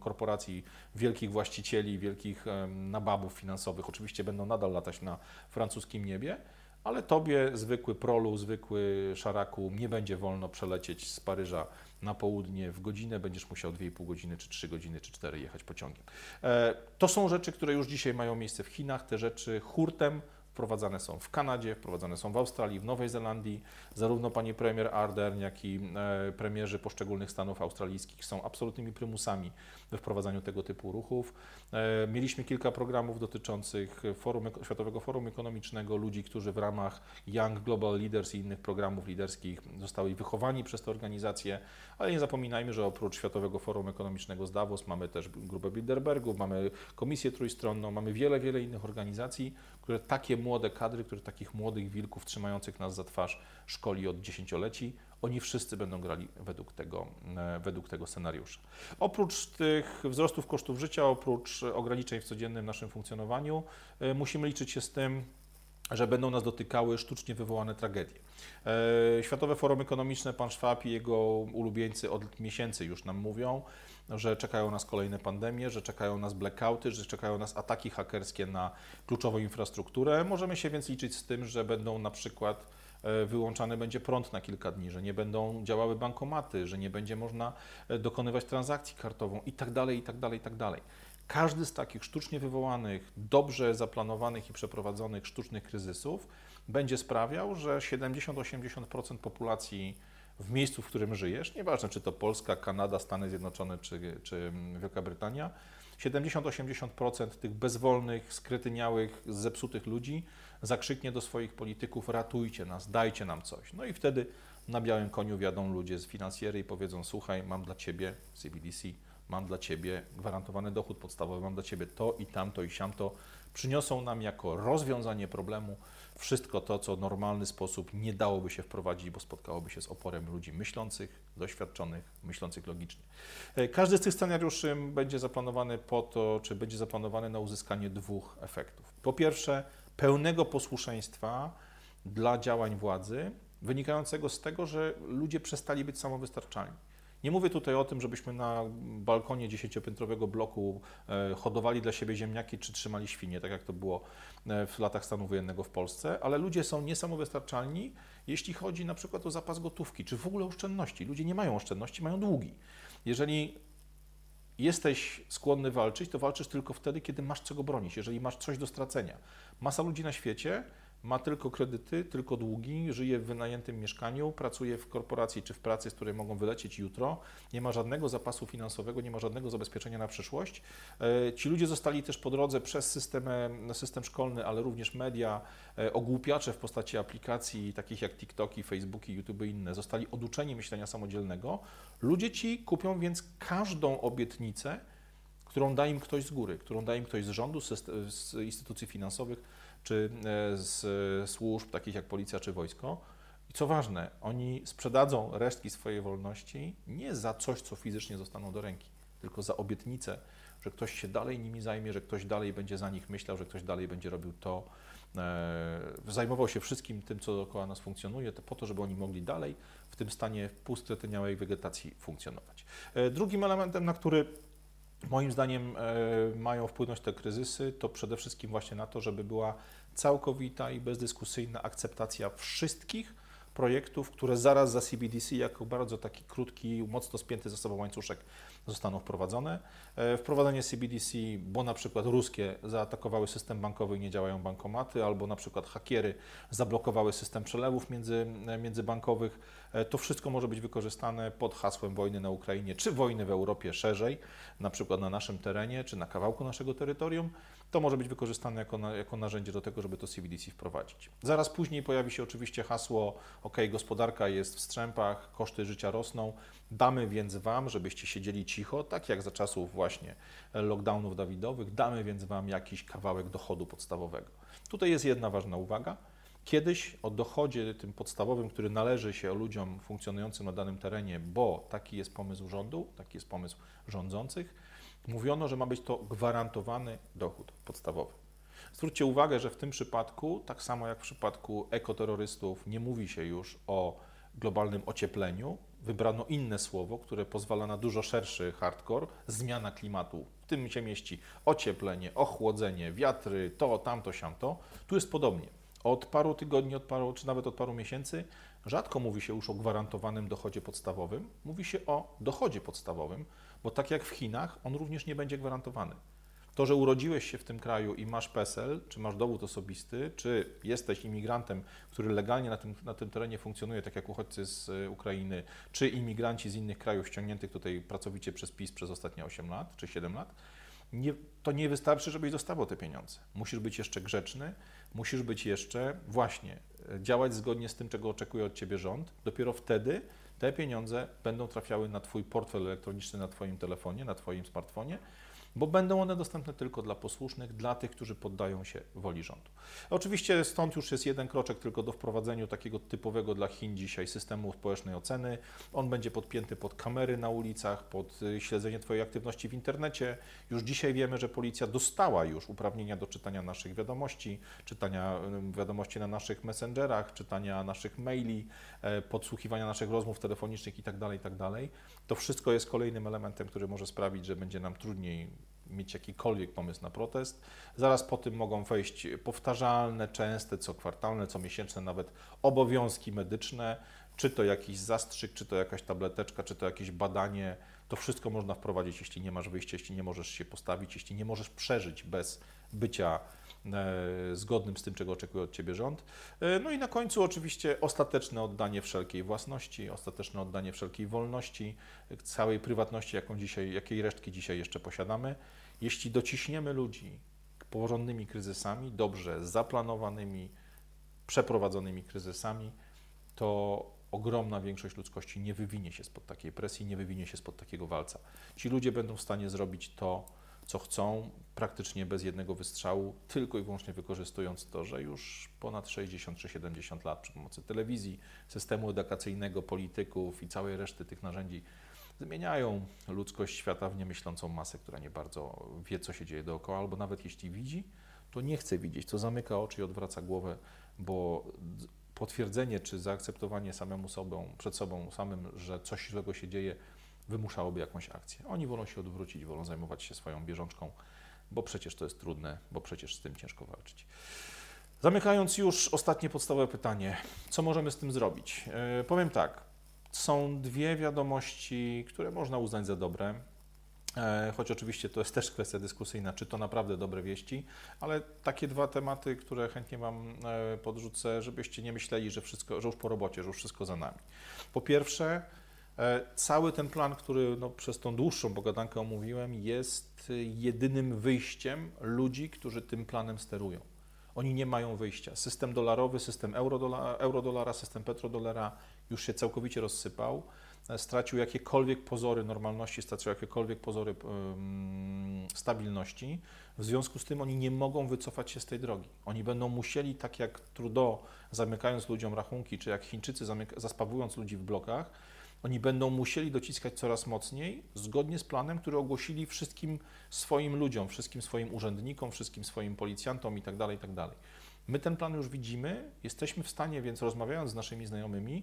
korporacji, wielkich właścicieli, wielkich nababów finansowych oczywiście będą nadal latać na francuskim niebie, ale tobie, zwykły prolu, zwykły szaraku, nie będzie wolno przelecieć z Paryża na południe w godzinę, będziesz musiał 2,5 godziny, czy 3 godziny, czy 4 jechać pociągiem. E, to są rzeczy, które już dzisiaj mają miejsce w Chinach, te rzeczy hurtem wprowadzane są w Kanadzie, wprowadzane są w Australii, w Nowej Zelandii. Zarówno pani premier Ardern, jak i e, premierzy poszczególnych stanów australijskich są absolutnymi prymusami we wprowadzaniu tego typu ruchów. E, mieliśmy kilka programów dotyczących forum, Światowego Forum Ekonomicznego, ludzi, którzy w ramach Young Global Leaders i innych programów liderskich zostali wychowani przez te organizacje, ale nie zapominajmy, że oprócz Światowego Forum Ekonomicznego z Davos mamy też grupę Bilderbergów, mamy Komisję Trójstronną, mamy wiele, wiele innych organizacji, które takie młode kadry, które takich młodych wilków trzymających nas za twarz szkoli od dziesięcioleci, oni wszyscy będą grali według tego, e, według tego scenariusza. Oprócz tych wzrostów kosztów życia, oprócz ograniczeń w codziennym naszym funkcjonowaniu, e, musimy liczyć się z tym, że będą nas dotykały sztucznie wywołane tragedie. E, Światowe Forum Ekonomiczne, pan Szwab i jego ulubieńcy od miesięcy już nam mówią, że czekają nas kolejne pandemie, że czekają nas blackouty, że czekają nas ataki hakerskie na kluczową infrastrukturę. Możemy się więc liczyć z tym, że będą na przykład e, wyłączany będzie prąd na kilka dni, że nie będą działały bankomaty, że nie będzie można e, dokonywać transakcji kartową i tak dalej, Każdy z takich sztucznie wywołanych, dobrze zaplanowanych i przeprowadzonych sztucznych kryzysów będzie sprawiał, że 70-80% populacji w miejscu, w którym żyjesz, nieważne czy to Polska, Kanada, Stany Zjednoczone czy, czy Wielka Brytania, 70-80% tych bezwolnych, skretyniałych, zepsutych ludzi zakrzyknie do swoich polityków: ratujcie nas, dajcie nam coś. No i wtedy na białym koniu wjadą ludzie z finansjery i powiedzą: Słuchaj, mam dla ciebie CBDC, mam dla ciebie gwarantowany dochód podstawowy, mam dla ciebie to i tamto i siamto. Przyniosą nam jako rozwiązanie problemu wszystko to, co w normalny sposób nie dałoby się wprowadzić, bo spotkałoby się z oporem ludzi myślących, doświadczonych, myślących logicznie. E, każdy z tych scenariuszy będzie zaplanowany po to, czy będzie zaplanowany na uzyskanie dwóch efektów. Po pierwsze, pełnego posłuszeństwa dla działań władzy wynikającego z tego, że ludzie przestali być samowystarczalni. Nie mówię tutaj o tym, żebyśmy na balkonie dziesięciopiętrowego bloku e, hodowali dla siebie ziemniaki czy trzymali świnie, tak jak to było e, w latach stanu wojennego w Polsce, ale ludzie są niesamowystarczalni, jeśli chodzi na przykład o zapas gotówki, czy w ogóle oszczędności. Ludzie nie mają oszczędności, mają długi. Jeżeli jesteś skłonny walczyć, to walczysz tylko wtedy, kiedy masz czego bronić, jeżeli masz coś do stracenia. Masa ludzi na świecie ma tylko kredyty, tylko długi, żyje w wynajętym mieszkaniu, pracuje w korporacji czy w pracy, z której mogą wylecieć jutro, nie ma żadnego zapasu finansowego, nie ma żadnego zabezpieczenia na przyszłość. E, ci ludzie zostali też po drodze przez system, system szkolny, ale również media, e, ogłupiacze w postaci aplikacji takich jak TikToki, Facebooki, YouTube i inne, zostali oduczeni myślenia samodzielnego. Ludzie ci kupią więc każdą obietnicę, którą da im ktoś z góry, którą da im ktoś z rządu, z instytucji finansowych, czy e, z służb takich jak policja czy wojsko. I co ważne, oni sprzedadzą resztki swojej wolności nie za coś, co fizycznie zostaną do ręki, tylko za obietnicę, że ktoś się dalej nimi zajmie, że ktoś dalej będzie za nich myślał, że ktoś dalej będzie robił to, e, zajmował się wszystkim tym, co dookoła nas funkcjonuje, to po to, żeby oni mogli dalej w tym stanie półskretyniałej wegetacji funkcjonować. E, drugim elementem, na który moim zdaniem e, mają wpłynąć te kryzysy, to przede wszystkim właśnie na to, żeby była całkowita i bezdyskusyjna akceptacja wszystkich projektów, które zaraz za CBDC jako bardzo taki krótki, mocno spięty ze sobą łańcuszek zostaną wprowadzone. E, wprowadzenie CBDC, bo na przykład ruskie zaatakowały system bankowy i nie działają bankomaty, albo na przykład hakiery zablokowały system przelewów między, międzybankowych, e, to wszystko może być wykorzystane pod hasłem wojny na Ukrainie, czy wojny w Europie szerzej, na przykład na naszym terenie, czy na kawałku naszego terytorium to może być wykorzystane jako, na, jako narzędzie do tego, żeby to CBDC wprowadzić. Zaraz później pojawi się oczywiście hasło: OK, gospodarka jest w strzępach, koszty życia rosną, damy więc Wam, żebyście siedzieli cicho, tak jak za czasów właśnie lockdownów Dawidowych, damy więc Wam jakiś kawałek dochodu podstawowego. Tutaj jest jedna ważna uwaga. Kiedyś o dochodzie tym podstawowym, który należy się ludziom funkcjonującym na danym terenie, bo taki jest pomysł rządu, taki jest pomysł rządzących, mówiono, że ma być to gwarantowany dochód podstawowy. Zwróćcie uwagę, że w tym przypadku, tak samo jak w przypadku ekoterrorystów, nie mówi się już o globalnym ociepleniu. Wybrano inne słowo, które pozwala na dużo szerszy hardcore zmiana klimatu. W tym się mieści ocieplenie, ochłodzenie, wiatry, to, tamto, siamto. Tu jest podobnie. Od paru tygodni, od paru, czy nawet od paru miesięcy rzadko mówi się już o gwarantowanym dochodzie podstawowym, mówi się o dochodzie podstawowym, bo tak jak w Chinach, on również nie będzie gwarantowany. To, że urodziłeś się w tym kraju i masz PESEL, czy masz dowód osobisty, czy jesteś imigrantem, który legalnie na tym, na tym terenie funkcjonuje, tak jak uchodźcy z e, Ukrainy, czy imigranci z innych krajów ściągniętych tutaj pracowicie przez PiS przez ostatnie 8 lat czy 7 lat, nie, to nie wystarczy, żebyś dostawał te pieniądze. Musisz być jeszcze grzeczny, musisz być jeszcze właśnie e, działać zgodnie z tym, czego oczekuje od ciebie rząd. Dopiero wtedy te pieniądze będą trafiały na Twój portfel elektroniczny na Twoim telefonie, na Twoim smartfonie bo będą one dostępne tylko dla posłusznych, dla tych, którzy poddają się woli rządu. Oczywiście stąd już jest jeden kroczek tylko do wprowadzenia takiego typowego dla Chin dzisiaj systemu społecznej oceny. On będzie podpięty pod kamery na ulicach, pod y, śledzenie Twojej aktywności w internecie. Już dzisiaj wiemy, że policja dostała już uprawnienia do czytania naszych wiadomości, czytania wiadomości na naszych messengerach, czytania naszych maili, e, podsłuchiwania naszych rozmów telefonicznych itd., tak itd. Tak to wszystko jest kolejnym elementem, który może sprawić, że będzie nam trudniej mieć jakikolwiek pomysł na protest. Zaraz po tym mogą wejść powtarzalne, częste, co kwartalne, co miesięczne nawet obowiązki medyczne, czy to jakiś zastrzyk, czy to jakaś tableteczka, czy to jakieś badanie. To wszystko można wprowadzić, jeśli nie masz wyjścia, jeśli nie możesz się postawić, jeśli nie możesz przeżyć bez bycia E, zgodnym z tym, czego oczekuje od Ciebie rząd. E, no i na końcu oczywiście ostateczne oddanie wszelkiej własności, ostateczne oddanie wszelkiej wolności, całej prywatności, jaką dzisiaj, jakiej resztki dzisiaj jeszcze posiadamy. Jeśli dociśniemy ludzi porządnymi kryzysami, dobrze zaplanowanymi, przeprowadzonymi kryzysami, to ogromna większość ludzkości nie wywinie się spod takiej presji, nie wywinie się spod takiego walca. Ci ludzie będą w stanie zrobić to, co chcą, praktycznie bez jednego wystrzału, tylko i wyłącznie wykorzystując to, że już ponad 60 czy 70 lat przy pomocy telewizji, systemu edukacyjnego, polityków i całej reszty tych narzędzi zmieniają ludzkość świata w niemyślącą masę, która nie bardzo wie, co się dzieje dookoła, albo nawet jeśli widzi, to nie chce widzieć, co zamyka oczy i odwraca głowę, bo potwierdzenie czy zaakceptowanie samemu sobą, przed sobą samym, że coś złego się dzieje, wymuszałoby jakąś akcję. Oni wolą się odwrócić, wolą zajmować się swoją bieżączką, bo przecież to jest trudne, bo przecież z tym ciężko walczyć. Zamykając już ostatnie podstawowe pytanie, co możemy z tym zrobić? Yy, powiem tak, są dwie wiadomości, które można uznać za dobre. E, choć oczywiście to jest też kwestia dyskusyjna, czy to naprawdę dobre wieści, ale takie dwa tematy, które chętnie Wam e, podrzucę, żebyście nie myśleli, że, wszystko, że już po robocie, że już wszystko za nami. Po pierwsze, e, cały ten plan, który no, przez tą dłuższą pogadankę omówiłem, jest jedynym wyjściem ludzi, którzy tym planem sterują. Oni nie mają wyjścia. System dolarowy, system eurodolara, eurodolara system petrodolara już się całkowicie rozsypał stracił jakiekolwiek pozory normalności, stracił jakiekolwiek pozory stabilności. W związku z tym oni nie mogą wycofać się z tej drogi. Oni będą musieli, tak jak Trudeau, zamykając ludziom rachunki, czy jak Chińczycy zaspawując ludzi w blokach, oni będą musieli dociskać coraz mocniej, zgodnie z planem, który ogłosili wszystkim swoim ludziom, wszystkim swoim urzędnikom, wszystkim swoim policjantom itd. Tak itd. Tak My ten plan już widzimy, jesteśmy w stanie, więc rozmawiając z naszymi znajomymi,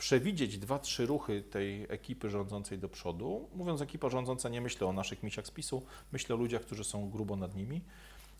przewidzieć dwa, trzy ruchy tej ekipy rządzącej do przodu. Mówiąc ekipa rządząca, nie myślę o naszych misiach z PiSu, myślę o ludziach, którzy są grubo nad nimi,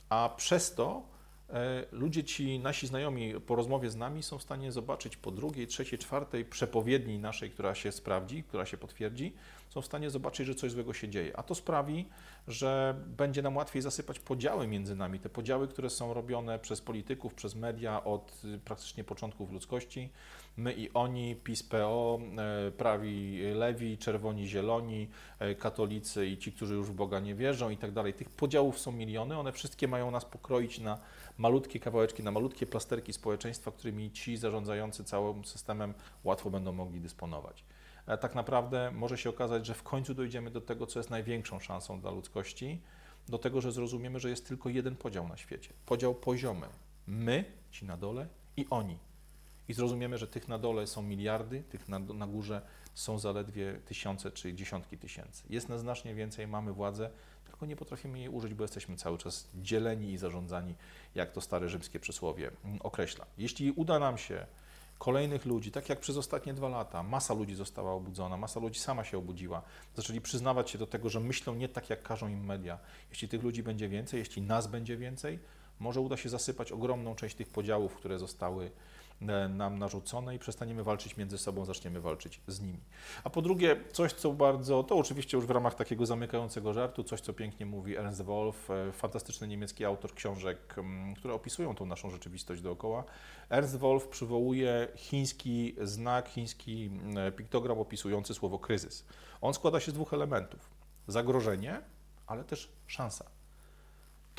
a przez to e, ludzie ci, nasi znajomi po rozmowie z nami są w stanie zobaczyć po drugiej, trzeciej, czwartej przepowiedni naszej, która się sprawdzi, która się potwierdzi, są w stanie zobaczyć, że coś złego się dzieje. A to sprawi, że będzie nam łatwiej zasypać podziały między nami, te podziały, które są robione przez polityków, przez media od y, praktycznie początków ludzkości. My i oni, PiS, PO, e, prawi, lewi, czerwoni, zieloni, e, katolicy i ci, którzy już w Boga nie wierzą i tak dalej. Tych podziałów są miliony, one wszystkie mają nas pokroić na malutkie kawałeczki, na malutkie plasterki społeczeństwa, którymi ci zarządzający całym systemem łatwo będą mogli dysponować. E, tak naprawdę może się okazać, że w końcu dojdziemy do tego, co jest największą szansą dla ludzkości, do tego, że zrozumiemy, że jest tylko jeden podział na świecie. Podział poziomy. My, ci na dole i oni. I zrozumiemy, że tych na dole są miliardy, tych na, na górze są zaledwie tysiące czy dziesiątki tysięcy. Jest nas znacznie więcej, mamy władzę, tylko nie potrafimy jej użyć, bo jesteśmy cały czas dzieleni i zarządzani, jak to stare rzymskie przysłowie mm, określa. Jeśli uda nam się kolejnych ludzi, tak jak przez ostatnie dwa lata, masa ludzi została obudzona, masa ludzi sama się obudziła, zaczęli przyznawać się do tego, że myślą nie tak, jak każą im media. Jeśli tych ludzi będzie więcej, jeśli nas będzie więcej, może uda się zasypać ogromną część tych podziałów, które zostały nam narzucone i przestaniemy walczyć między sobą, zaczniemy walczyć z nimi. A po drugie, coś, co bardzo, to oczywiście już w ramach takiego zamykającego żartu, coś, co pięknie mówi Ernst Wolf, e, fantastyczny niemiecki autor książek, które opisują tą naszą rzeczywistość dookoła. Ernst Wolf przywołuje chiński znak, chiński piktogram opisujący słowo kryzys. On składa się z dwóch elementów. Zagrożenie, ale też szansa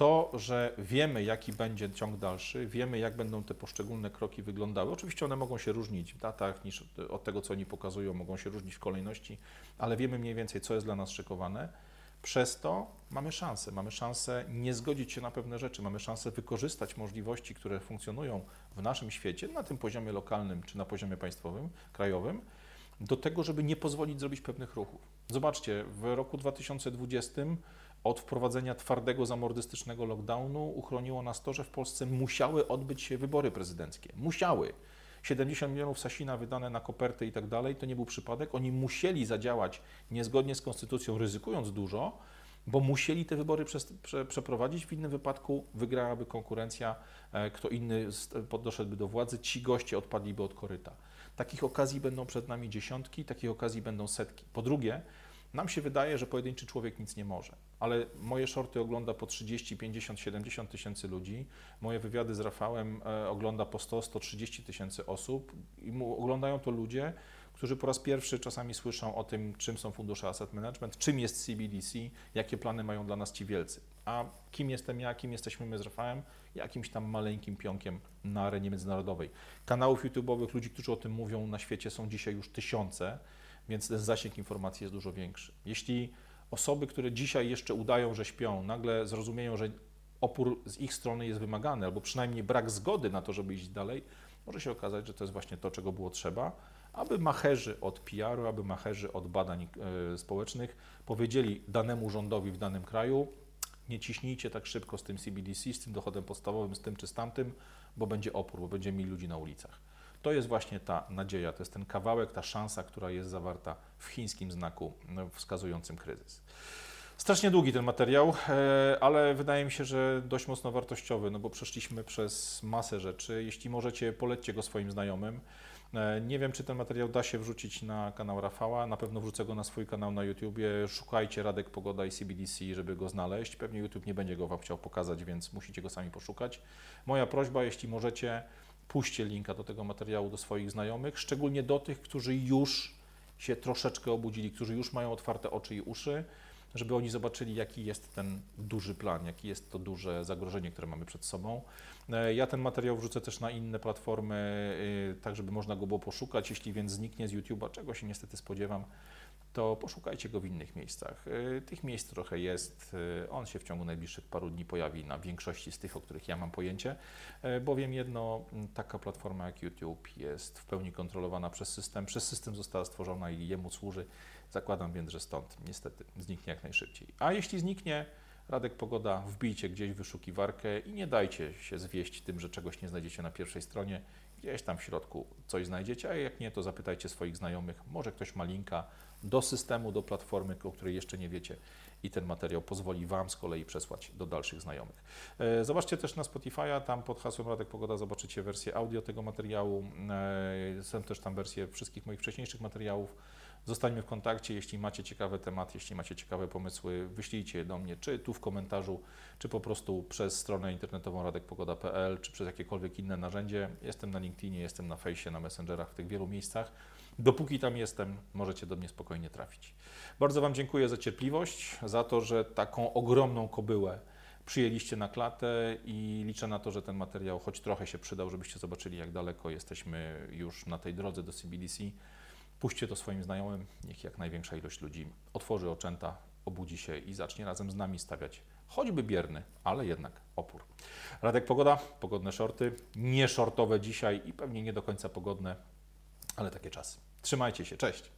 to, że wiemy, jaki będzie ciąg dalszy, wiemy, jak będą te poszczególne kroki wyglądały. Oczywiście one mogą się różnić w datach niż od tego, co oni pokazują, mogą się różnić w kolejności, ale wiemy mniej więcej, co jest dla nas szykowane. Przez to mamy szansę. Mamy szansę nie zgodzić się na pewne rzeczy, mamy szansę wykorzystać możliwości, które funkcjonują w naszym świecie, na tym poziomie lokalnym czy na poziomie państwowym, krajowym, do tego, żeby nie pozwolić zrobić pewnych ruchów. Zobaczcie, w roku 2020 od wprowadzenia twardego, zamordystycznego lockdownu uchroniło nas to, że w Polsce musiały odbyć się wybory prezydenckie. Musiały. 70 milionów Sasina wydane na koperty i tak dalej, to nie był przypadek. Oni musieli zadziałać niezgodnie z konstytucją, ryzykując dużo, bo musieli te wybory przeprowadzić. W innym wypadku wygrałaby konkurencja, e, kto inny doszedłby do władzy, ci goście odpadliby od koryta. Takich okazji będą przed nami dziesiątki, takich okazji będą setki. Po drugie, nam się wydaje, że pojedynczy człowiek nic nie może, ale moje shorty ogląda po 30, 50, 70 tysięcy ludzi, moje wywiady z Rafałem e, ogląda po 100, 130 tysięcy osób i oglądają to ludzie, którzy po raz pierwszy czasami słyszą o tym, czym są fundusze asset management, czym jest CBDC, jakie plany mają dla nas ci wielcy. A kim jestem ja, kim jesteśmy my z Rafałem? Jakimś tam maleńkim pionkiem na arenie międzynarodowej. Kanałów YouTube'owych, ludzi, którzy o tym mówią na świecie są dzisiaj już tysiące więc ten zasięg informacji jest dużo większy. Jeśli osoby, które dzisiaj jeszcze udają, że śpią, nagle zrozumieją, że opór z ich strony jest wymagany, albo przynajmniej brak zgody na to, żeby iść dalej, może się okazać, że to jest właśnie to, czego było trzeba, aby macherzy od PR-u, aby macherzy od badań y, społecznych powiedzieli danemu rządowi w danym kraju, nie ciśnijcie tak szybko z tym CBDC, z tym dochodem podstawowym, z tym czy z tamtym, bo będzie opór, bo będzie mi ludzi na ulicach. To jest właśnie ta nadzieja, to jest ten kawałek, ta szansa, która jest zawarta w chińskim znaku no, wskazującym kryzys. Strasznie długi ten materiał, e, ale wydaje mi się, że dość mocno wartościowy, no bo przeszliśmy przez masę rzeczy. Jeśli możecie, polećcie go swoim znajomym. E, Nie wiem, czy ten materiał da się wrzucić na kanał Rafała. Na pewno wrzucę go na swój kanał na YouTubie. Szukajcie Radek Pogoda i CBDC, żeby go znaleźć. Pewnie YouTube nie będzie go Wam chciał pokazać, więc musicie go sami poszukać. Moja prośba, jeśli możecie, puśćcie linka do tego materiału do swoich znajomych, szczególnie do tych, którzy już się troszeczkę obudzili, którzy już mają otwarte oczy i uszy, żeby oni zobaczyli, jaki jest ten duży plan, jaki jest to duże zagrożenie, które mamy przed sobą. E, Ja ten materiał wrzucę też na inne platformy, y, tak żeby można go było poszukać. Jeśli więc zniknie z YouTube'a, czego się niestety spodziewam, to poszukajcie go w innych miejscach. Y, Tych miejsc trochę jest. y, On się w ciągu najbliższych paru dni pojawi na większości z tych, o których ja mam pojęcie, e, bowiem jedno, m, taka platforma jak YouTube jest w pełni kontrolowana przez system. Przez system została stworzona i jemu służy. Zakładam więc, że stąd niestety zniknie jak najszybciej. A jeśli zniknie, Radek Pogoda, wbijcie gdzieś wyszukiwarkę i nie dajcie się zwieść tym, że czegoś nie znajdziecie na pierwszej stronie. Gdzieś tam w środku coś znajdziecie, a jak nie, to zapytajcie swoich znajomych. Może ktoś ma linka do systemu, do platformy, o której jeszcze nie wiecie i ten materiał pozwoli Wam z kolei przesłać do dalszych znajomych. E, Zobaczcie też na Spotify'a, tam pod hasłem Radek Pogoda zobaczycie wersję audio tego materiału. E, Są też tam wersje wszystkich moich wcześniejszych materiałów. Zostańmy w kontakcie, jeśli macie ciekawe tematy, jeśli macie ciekawe pomysły, wyślijcie je do mnie, czy tu w komentarzu, czy po prostu przez stronę internetową radekpogoda.pl, czy przez jakiekolwiek inne narzędzie. Jestem na LinkedInie, jestem na fejsie, na Messengerach, w tych wielu miejscach. Dopóki tam jestem, możecie do mnie spokojnie trafić. Bardzo Wam dziękuję za cierpliwość, za to, że taką ogromną kobyłę przyjęliście na klatę i liczę na to, że ten materiał choć trochę się przydał, żebyście zobaczyli, jak daleko jesteśmy już na tej drodze do CBDC. Puśćcie to swoim znajomym, niech jak największa ilość ludzi otworzy oczęta, obudzi się i zacznie razem z nami stawiać choćby bierny, ale jednak opór. Radek Pogoda, pogodne shorty, nie shortowe dzisiaj i pewnie nie do końca pogodne, ale takie czasy. Trzymajcie się, cześć!